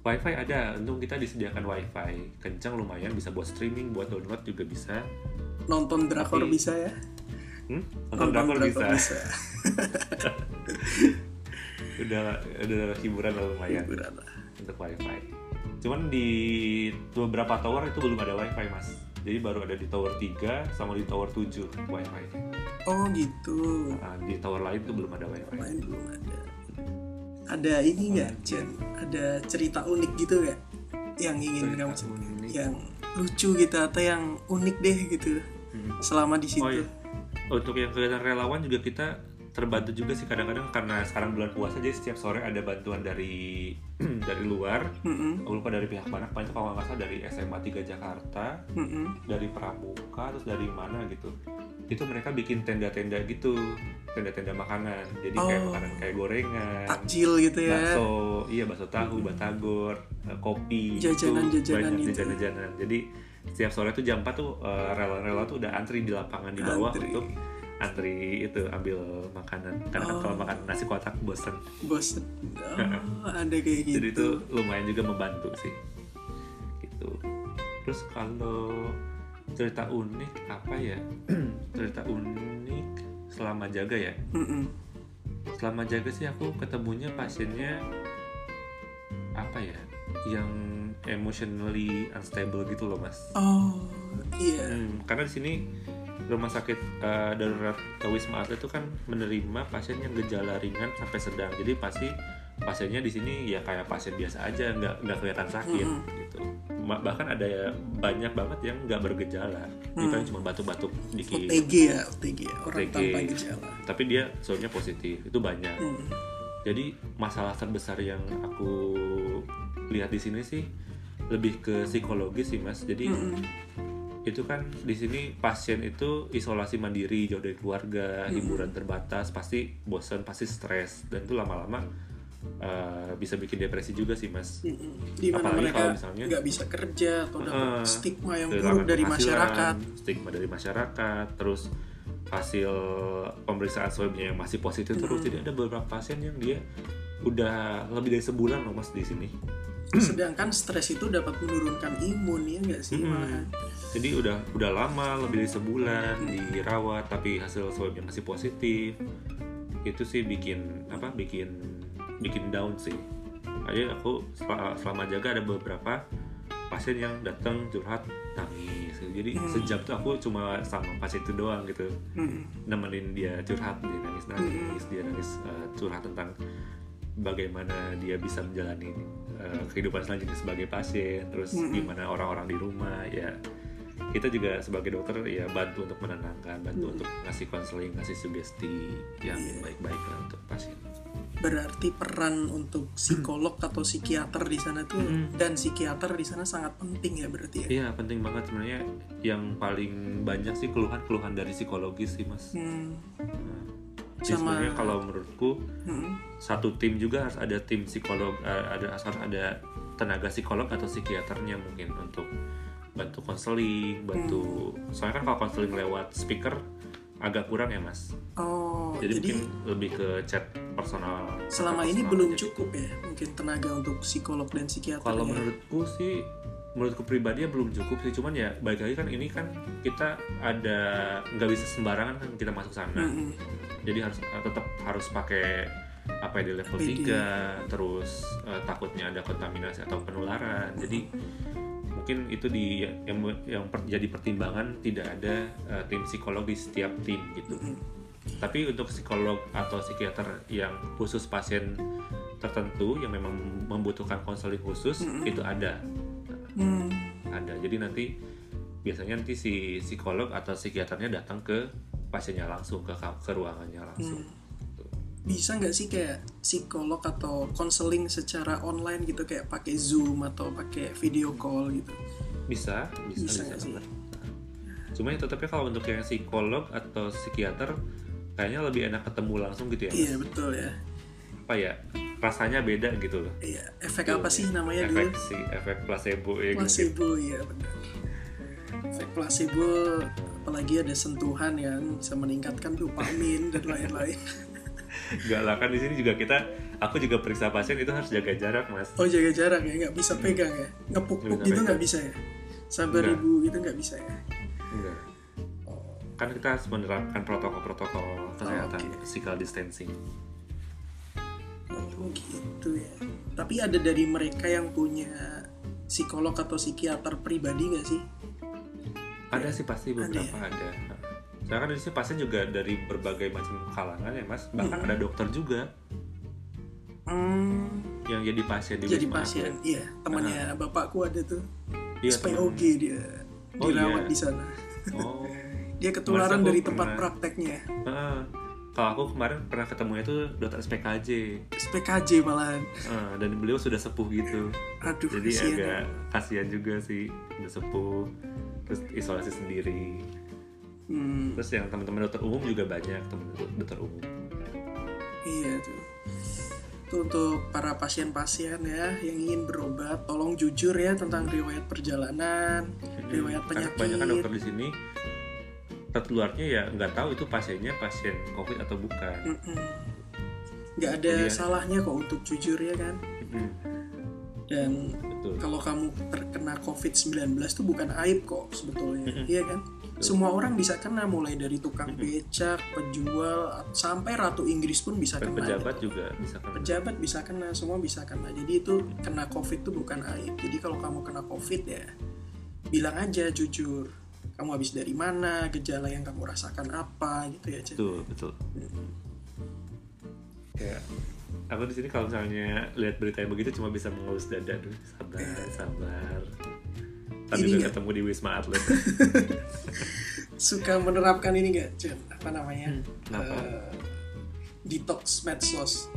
wifi ada untung kita disediakan wifi kencang lumayan bisa buat streaming buat download juga bisa Nonton drakor Tapi- bisa ya? hmm? nonton drakor bisa bisa. [laughs] [laughs] udah udah hiburan lah lumayan Hiburan lah. untuk wifi cuman di beberapa tower itu belum ada wifi mas jadi baru ada di tower 3 sama di tower 7 wifi Oh gitu. Nah, di tower lain tuh belum ada wifi Main belum ada. Ada ini nggak, Jen? Ada cerita unik gitu nggak? Yang ingin Cerita kamu cerita? Yang lucu gitu atau yang unik deh gitu Hmm. selama di situ. Oh iya. Untuk yang kegiatan relawan juga kita terbantu juga sih kadang-kadang karena sekarang bulan puasa jadi setiap sore ada bantuan dari [clears throat] dari luar. Aku lupa dari pihak mana, itu kalau nggak salah dari SMA 3 Jakarta, mm-mm. dari Pramuka, terus dari mana gitu. Itu mereka bikin tenda-tenda gitu, tenda-tenda makanan. Jadi kayak Oh. makanan kayak gorengan, Takjil gitu ya. bakso, iya bakso tahu, batagor, eh, kopi, itu Jajanan-jajanan banyak gitu. jajanan-jajanan. Jadi setiap sore tuh jam 4 tuh eh, rela-rela tuh udah antri di lapangan di bawah Antri. untuk antri itu ambil makanan. Karena kan Oh. kalau makan nasi kotak bosen. Bos. [laughs] Oh, ada kayak gitu. Jadi itu lumayan juga membantu sih. Gitu. Terus kalau cerita unik apa ya? [clears throat] cerita unik selama jaga ya. Mm-mm. selama jaga sih aku ketemunya pasiennya apa ya yang emotionally unstable gitu loh mas Oh iya. Hmm, karena di sini rumah sakit eh, darurat eh, wisma atlet itu kan menerima pasien yang gejala ringan sampai sedang jadi pasti pasiennya di sini ya kayak pasien biasa aja nggak nggak kelihatan sakit Mm-mm. gitu bahkan ada ya banyak banget yang nggak bergejala Mm. cuma batuk-batuk dikit OTG ya, OTG ya. Orang OTG. tanpa gejala. tapi dia soalnya positif itu banyak Hmm. jadi masalah terbesar yang aku lihat di sini sih lebih ke psikologis sih mas jadi Mm-mm. Itu kan di sini pasien itu isolasi mandiri jauh dari keluarga hiburan terbatas pasti bosan pasti stres dan itu lama-lama eh, bisa bikin depresi juga sih mas. Di mana Apalagi mereka kalau misalnya- nggak bisa kerja atau dapat Heeh. stigma yang buruk dari masyarakat. stigma dari masyarakat terus hasil pemeriksaan swabnya yang masih positif terus Hmm. jadi ada beberapa pasien yang dia udah lebih dari sebulan loh mas di sini Sedangkan stres itu dapat menurunkan imun ya nggak sih Mm-mm. malahan. Jadi udah udah lama lebih dari sebulan dirawat tapi hasil swabnya masih positif itu sih bikin apa bikin bikin down sih aja aku sel- selama jaga ada beberapa pasien yang datang curhat nangis jadi Hmm. sejam tuh aku cuma sama pasien itu doang gitu Mm-mm. nemenin dia curhat dia nangis nangis dia nangis eh, curhat tentang bagaimana dia bisa menjalani eh, kehidupan selanjutnya sebagai pasien terus Mm-mm. gimana orang-orang di rumah ya kita juga sebagai dokter ya bantu untuk menenangkan bantu untuk ngasih konseling ngasih sugesti yang Iya. baik-baik lah untuk pasien Berarti peran untuk psikolog atau psikiater di sana tuh Mm-mm. dan psikiater di sana sangat penting ya berarti ya. iya penting banget sebenarnya yang paling banyak sih keluhan-keluhan dari psikologis sih mas Hmm. Jadi Sama- sebenarnya kalau menurutku Mm-mm. satu tim juga harus ada tim psikolog eh, ada harus ada tenaga psikolog atau psikiaternya mungkin untuk bantu konseling bantu soalnya kan kalau konseling lewat speaker agak kurang ya mas Oh, jadi, jadi, mungkin lebih ke chat personal selama chat ini personal belum aja. cukup ya mungkin tenaga untuk psikolog dan psikiater kalau ya. menurutku sih menurutku pribadi ya belum cukup sih cuman ya baik lagi kan ini kan kita ada nggak bisa sembarangan kan kita masuk sana Mm-mm. jadi harus eh, tetap harus pakai apa ya di level PD. 3 terus eh, takutnya ada kontaminasi atau penularan jadi mungkin itu di yang yang per- jadi pertimbangan tidak ada eh, tim psikolog di setiap tim gitu Mm-mm. tapi untuk psikolog atau psikiater yang khusus pasien tertentu yang memang membutuhkan konseling khusus Mm-mm. itu ada Hmm. ada jadi nanti biasanya nanti si psikolog atau psikiaternya datang ke pasiennya langsung ke ke ruangannya langsung Hmm. Bisa nggak sih kayak psikolog atau konseling secara online gitu kayak pakai Zoom atau pakai video call gitu? bisa bisa Bisa bisa, sih? cuma ya tetapnya kalau untuk yang psikolog atau psikiater kayaknya lebih enak ketemu langsung gitu ya Mas? Iya betul ya. apa ya rasanya beda gitu loh iya efek Tuh, apa sih namanya efek dulu si efek placebo ya gitu. placebo ya benar efek placebo apalagi ada sentuhan yang bisa meningkatkan dopamin dan lain-lain [laughs] Enggak lah kan di sini juga kita aku juga periksa pasien itu harus jaga jarak mas. Oh jaga jarak ya nggak bisa pegang ya? Ngepuk-puk Nggak bisa gitu pegang. nggak bisa ya? Sampai Nggak. ribu gitu nggak bisa ya? Enggak kan kita harus menerapkan protokol-protokol kesehatan oke. physical distancing. Oh gitu ya. Tapi ada dari mereka yang punya psikolog atau psikiater pribadi nggak sih? Ada sih pasti Ada beberapa ada, Soalnya kan di sini pasien juga dari berbagai macam kalangan ya mas. Bahkan ada dokter juga. Hmm, yang jadi pasien di jadi pasien iya. Temannya bapakku ada tuh. Iya, SPOG dia. Oh, dirawat iya. di sana. Oh. [laughs] Dia ketularan dari tempat pernah- prakteknya. Heeh. kalau aku kemarin pernah ketemunya tuh dokter SPKJ SPKJ malahan. Heeh, dan beliau sudah sepuh gitu. Aduh jadi kasihan agak ya. kasihan juga sih udah sepuh terus isolasi sendiri hmm, terus yang teman-teman dokter umum juga banyak teman dokter umum. Iya tuh. Itu untuk para pasien-pasien ya yang ingin berobat tolong jujur ya tentang riwayat perjalanan riwayat Karena penyakit. kebanyakan dokter di sini tertularnya ya nggak tahu itu pasiennya pasien covid atau bukan. Mm-mm. nggak ada Jadi ya- salahnya kok untuk jujur ya kan? Mm, dan betul. kalau kamu terkena COVID-19 tuh bukan aib kok sebetulnya, iya kan? Semua orang bisa kena mulai dari tukang becak, penjual, sampai ratu Inggris pun bisa kena. pejabat juga bisa kan Pejabat bisa kena, semua bisa kena. Jadi itu kena COVID tuh bukan aib. Jadi kalau kamu kena COVID ya bilang aja jujur. Kamu habis dari mana, gejala yang kamu rasakan apa gitu ya, betul betul. Ya aku di sini kalau misalnya lihat berita yang begitu cuma bisa mengelus dada dulu. Sabar sabar tapi Ini juga nggak- ketemu di wisma atlet. [laughs] Suka menerapkan ini nggak, Cen? Apa namanya? Kenapa? Eh, detox medsos.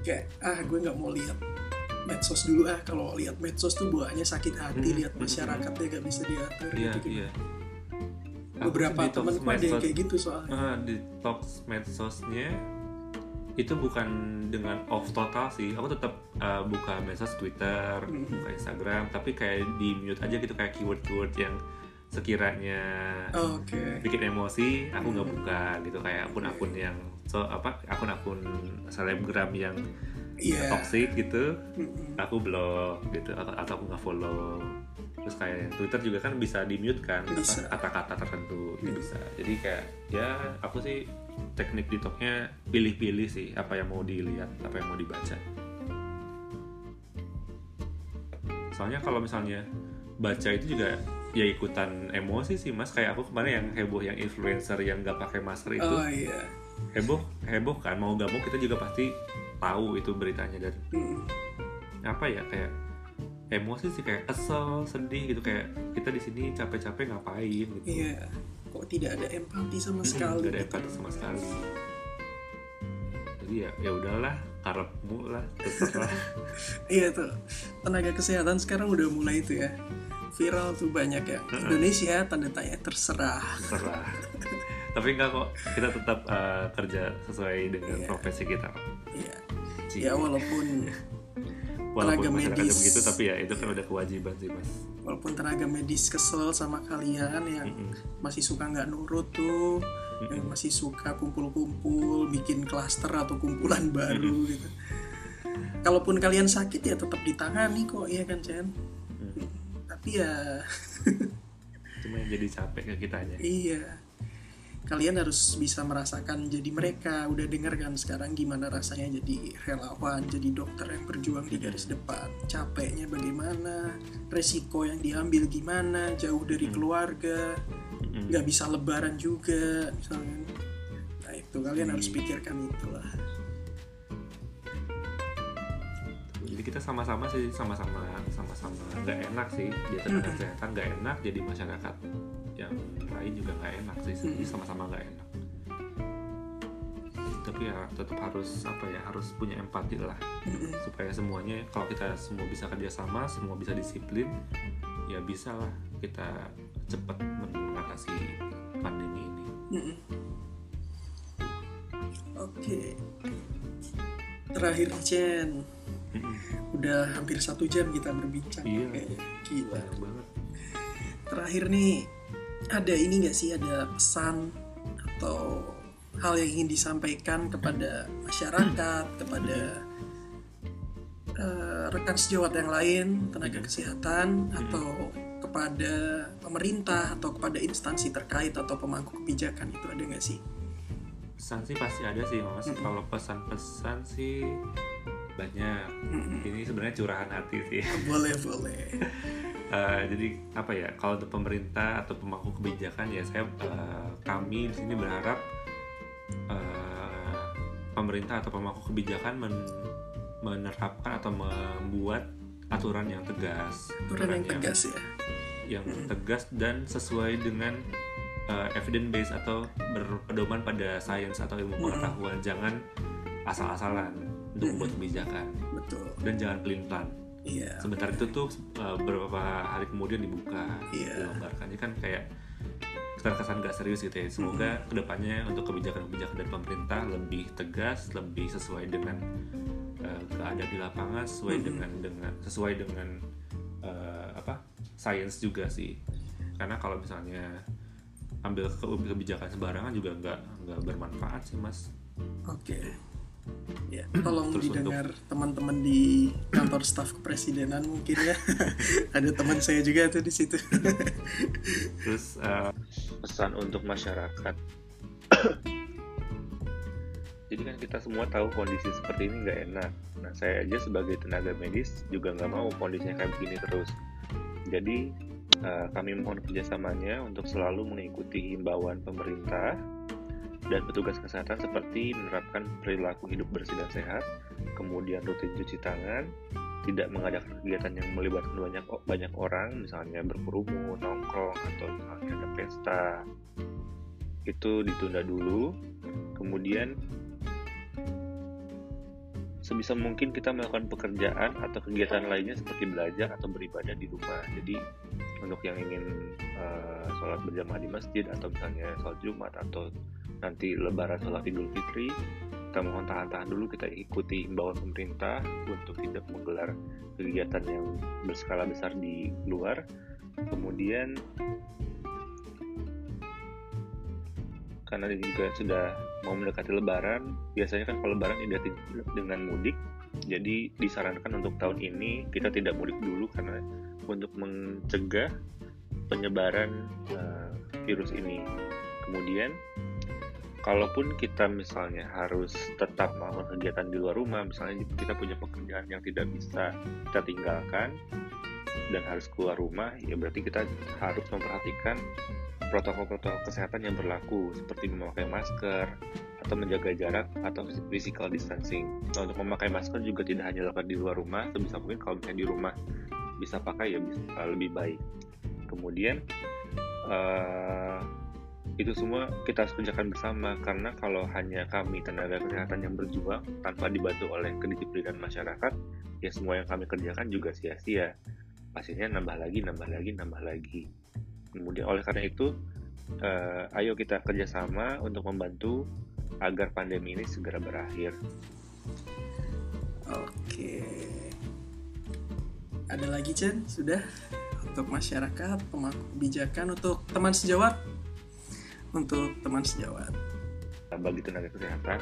Kayak ah gue nggak mau lihat medsos dulu. Ah kalau lihat medsos tuh bawaannya sakit hati Hmm, lihat masyarakatnya gak bisa diatur iya gitu, iya. Aku beberapa ada yang medsos- kayak gitu soalnya. Ah, detox medsosnya itu bukan dengan off total sih aku tetap uh, buka medsos Twitter Mhm. buka Instagram tapi kayak di mute aja gitu kayak keyword keyword yang sekiranya Oh, oke bikin emosi aku nggak buka gitu kayak akun-akun yang so apa akun-akun selebgram yang iya toxic gitu Mm-mm. aku blok gitu atau, atau aku nggak follow terus kayak Twitter juga kan bisa di mute kan Bisa. kata-kata tertentu itu Hmm. bisa jadi kayak ya aku sih teknik detoxnya pilih-pilih sih apa yang mau dilihat apa yang mau dibaca. Soalnya kalau misalnya baca itu juga ya ikutan emosi sih mas. Kayak aku kemarin yang heboh yang influencer yang nggak pakai masker itu. Oh iya. Heboh heboh kan mau gak mau kita juga pasti tahu itu beritanya. Dan Mm-mm. apa ya kayak emosi sih kayak kesel sedih gitu. Kayak kita di sini capek-capek ngapain gitu. Iya kok tidak ada empati sama Mm-mm, sekali nggak ada gitu. empati sama sekali. Jadi ya ya udahlah karepmu lah terserah [laughs] iya tuh tenaga kesehatan sekarang udah mulai itu ya viral tuh banyak ya. Indonesia tanda tanya terserah. Terserah. Tapi enggak kok kita tetap uh, kerja sesuai dengan Iya. profesi kita. Iya. Ci. ya walaupun walaupun tenaga medis. begitu tapi ya itu kan udah kewajiban sih mas walaupun tenaga medis kesel sama kalian yang Mm-mm. masih suka nggak nurut tuh Mm-mm. yang masih suka kumpul-kumpul bikin klaster atau kumpulan baru gitu kalaupun kalian sakit ya tetap ditangani kok iya kan Chen Mm. tapi ya cuma yang jadi capek ke kitanya iya kalian harus bisa merasakan jadi mereka. Udah denger kan sekarang gimana rasanya jadi relawan jadi dokter yang berjuang di garis depan? Capeknya bagaimana? Resiko yang diambil gimana? Jauh dari keluarga? Mm-mm. nggak bisa lebaran juga misalnya. Nah itu kalian harus pikirkan itulah. Jadi kita sama-sama sih sama-sama sama-sama nggak enak sih. Di tenaga kesehatan nggak enak jadi masyarakat yang lain juga nggak enak sih jadi sama-sama nggak enak tapi ya tetap harus apa ya harus punya empati lah supaya semuanya kalau kita semua bisa kerjasama semua bisa disiplin ya bisa lah kita cepat mengatasi pandemi ini oke terakhir nih, Chen. Udah hampir satu jam kita berbincang. Iya. Kayaknya. Gila. Banget. Terakhir nih, ada ini nggak sih ada pesan atau hal yang ingin disampaikan kepada masyarakat, kepada eh, rekan sejawat yang lain, tenaga kesehatan, atau kepada pemerintah atau kepada instansi terkait atau pemangku kebijakan itu ada nggak sih? Pesan sih pasti ada sih mas. Mm-mm. Kalau pesan-pesan sih banyak. Mm-mm. Ini sebenarnya curahan hati sih. Boleh boleh. [laughs] Eh, jadi apa ya? Kalau untuk pemerintah atau pemangku kebijakan ya saya eh, kami di sini berharap eh, pemerintah atau pemangku kebijakan men- menerapkan atau membuat aturan yang tegas. Aturan yang tegas ya. yang tegas dan sesuai dengan uh, evidence base atau berpedoman pada sains atau ilmu Hmm. pengetahuan jangan asal-asalan untuk Hmm. membuat kebijakan Betul. dan jangan pelin-pelan Iya. sebentar itu tuh uh, beberapa hari kemudian dibuka dilonggarkan ini kan kayak terkesan gak serius gitu ya semoga Hmm. ke depannya untuk kebijakan-kebijakan dari pemerintah lebih tegas lebih sesuai dengan uh, keadaan di lapangan sesuai Hmm. dengan dengan sesuai dengan uh, apa sains juga sih karena kalau misalnya ambil ke- kebijakan sembarangan juga nggak nggak bermanfaat sih mas Oke. Ya, tolong Terus didengar teman-teman di kantor staf kepresidenan mungkin ya. [laughs] Ada teman saya juga tuh di situ. [laughs] terus uh, pesan untuk masyarakat [coughs] jadi kan kita semua tahu kondisi seperti ini nggak enak nah saya aja sebagai tenaga medis juga nggak mau kondisinya kayak begini terus jadi eh, kami mohon kerjasamanya untuk selalu mengikuti himbauan pemerintah dan petugas kesehatan seperti menerapkan perilaku hidup bersih dan sehat, kemudian rutin cuci tangan, tidak mengadakan kegiatan yang melibatkan banyak banyak orang, misalnya berkerumun, nongkrong, atau misalnya ada pesta, itu ditunda dulu. Kemudian sebisa mungkin kita melakukan pekerjaan atau kegiatan lainnya seperti belajar atau beribadah di rumah. Jadi untuk yang ingin eh, sholat berjamaah di masjid atau misalnya sholat Jumat atau nanti lebaran sholat idul fitri kita mohon tahan-tahan dulu kita ikuti imbauan pemerintah untuk tidak menggelar kegiatan yang berskala besar di luar. Kemudian karena ini juga sudah mau mendekati lebaran biasanya kan kalau lebaran identik dengan mudik jadi disarankan untuk tahun ini kita tidak mudik dulu karena untuk mencegah penyebaran eh, virus ini. Kemudian kalaupun kita misalnya harus tetap melakukan kegiatan di luar rumah, misalnya kita punya pekerjaan yang tidak bisa kita tinggalkan dan harus keluar rumah, ya berarti kita harus memperhatikan protokol-protokol kesehatan yang berlaku seperti memakai masker atau menjaga jarak atau physical distancing. Nah, untuk memakai masker juga tidak hanya dilakukan di luar rumah, sebisa mungkin kalau misalnya di rumah bisa pakai ya bisa lebih baik. Kemudian eh, itu semua kita harus kerjakan bersama karena kalau hanya kami tenaga kesehatan yang berjuang tanpa dibantu oleh kedisiplinan masyarakat ya semua yang kami kerjakan juga sia-sia. Pasiennya nambah lagi nambah lagi nambah lagi. Kemudian oleh karena itu eh, ayo kita kerjasama untuk membantu agar pandemi ini segera berakhir. Oke. Ada lagi Chen? Sudah? Untuk masyarakat, pemangku kebijakan, untuk teman sejawat, untuk teman sejawat. bagi tenaga kesehatan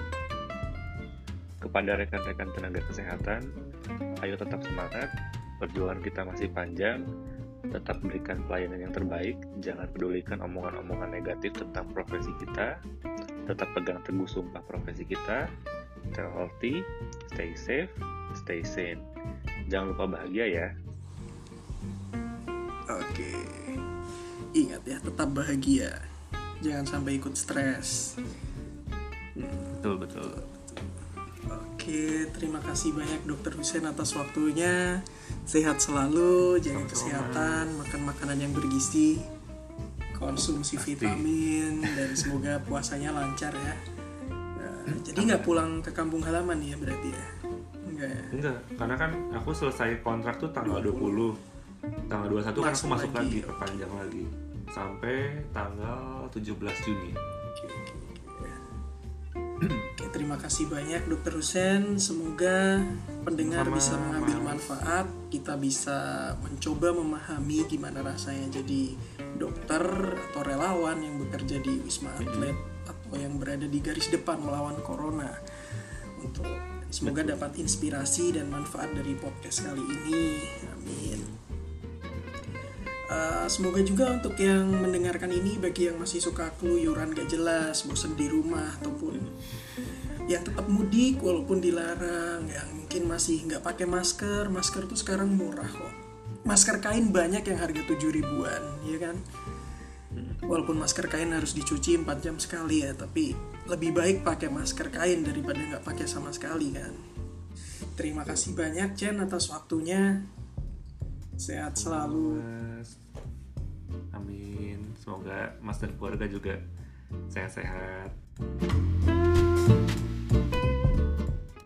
kepada rekan-rekan tenaga kesehatan ayo tetap semangat perjuangan kita masih panjang tetap berikan pelayanan yang terbaik jangan pedulikan omongan-omongan negatif tentang profesi kita tetap pegang teguh sumpah profesi kita stay healthy stay safe stay sane jangan lupa bahagia ya Oke. Ingat ya, tetap bahagia. Jangan sampai ikut stres. betul betul Oke, terima kasih banyak Dokter Hussein atas waktunya. Sehat selalu, jaga kesehatan, makan makanan yang bergizi, konsumsi vitamin, dan semoga puasanya lancar ya. Nah, jadi nggak pulang ke kampung halaman ya berarti ya? Enggak ya? enggak karena kan aku selesai kontrak tuh tanggal 20 tanggal 21 kan aku Masuk masuk lagi. lagi perpanjang lagi sampai tanggal 17 Juni Oke, terima kasih banyak Dokter Husen. Semoga pendengar Sama-sama, bisa mengambil manfaat, kita bisa mencoba memahami gimana rasanya jadi dokter atau relawan yang bekerja di Wisma Atlet atau yang berada di garis depan melawan corona. Untuk semoga dapat inspirasi dan manfaat dari podcast kali ini. Amin. Uh, semoga juga untuk yang mendengarkan ini bagi yang masih suka keluyuran gak jelas, bosen di rumah ataupun yang tetap mudik walaupun dilarang, yang mungkin masih nggak pakai masker, masker tuh sekarang murah kok. Masker kain banyak yang harga 7 ribuan, ya kan? Walaupun masker kain harus dicuci 4 jam sekali ya, tapi lebih baik pakai masker kain daripada nggak pakai sama sekali kan. Terima kasih banyak Chen atas waktunya. Sehat selalu. Amin. Semoga Mas dan keluarga juga sehat-sehat.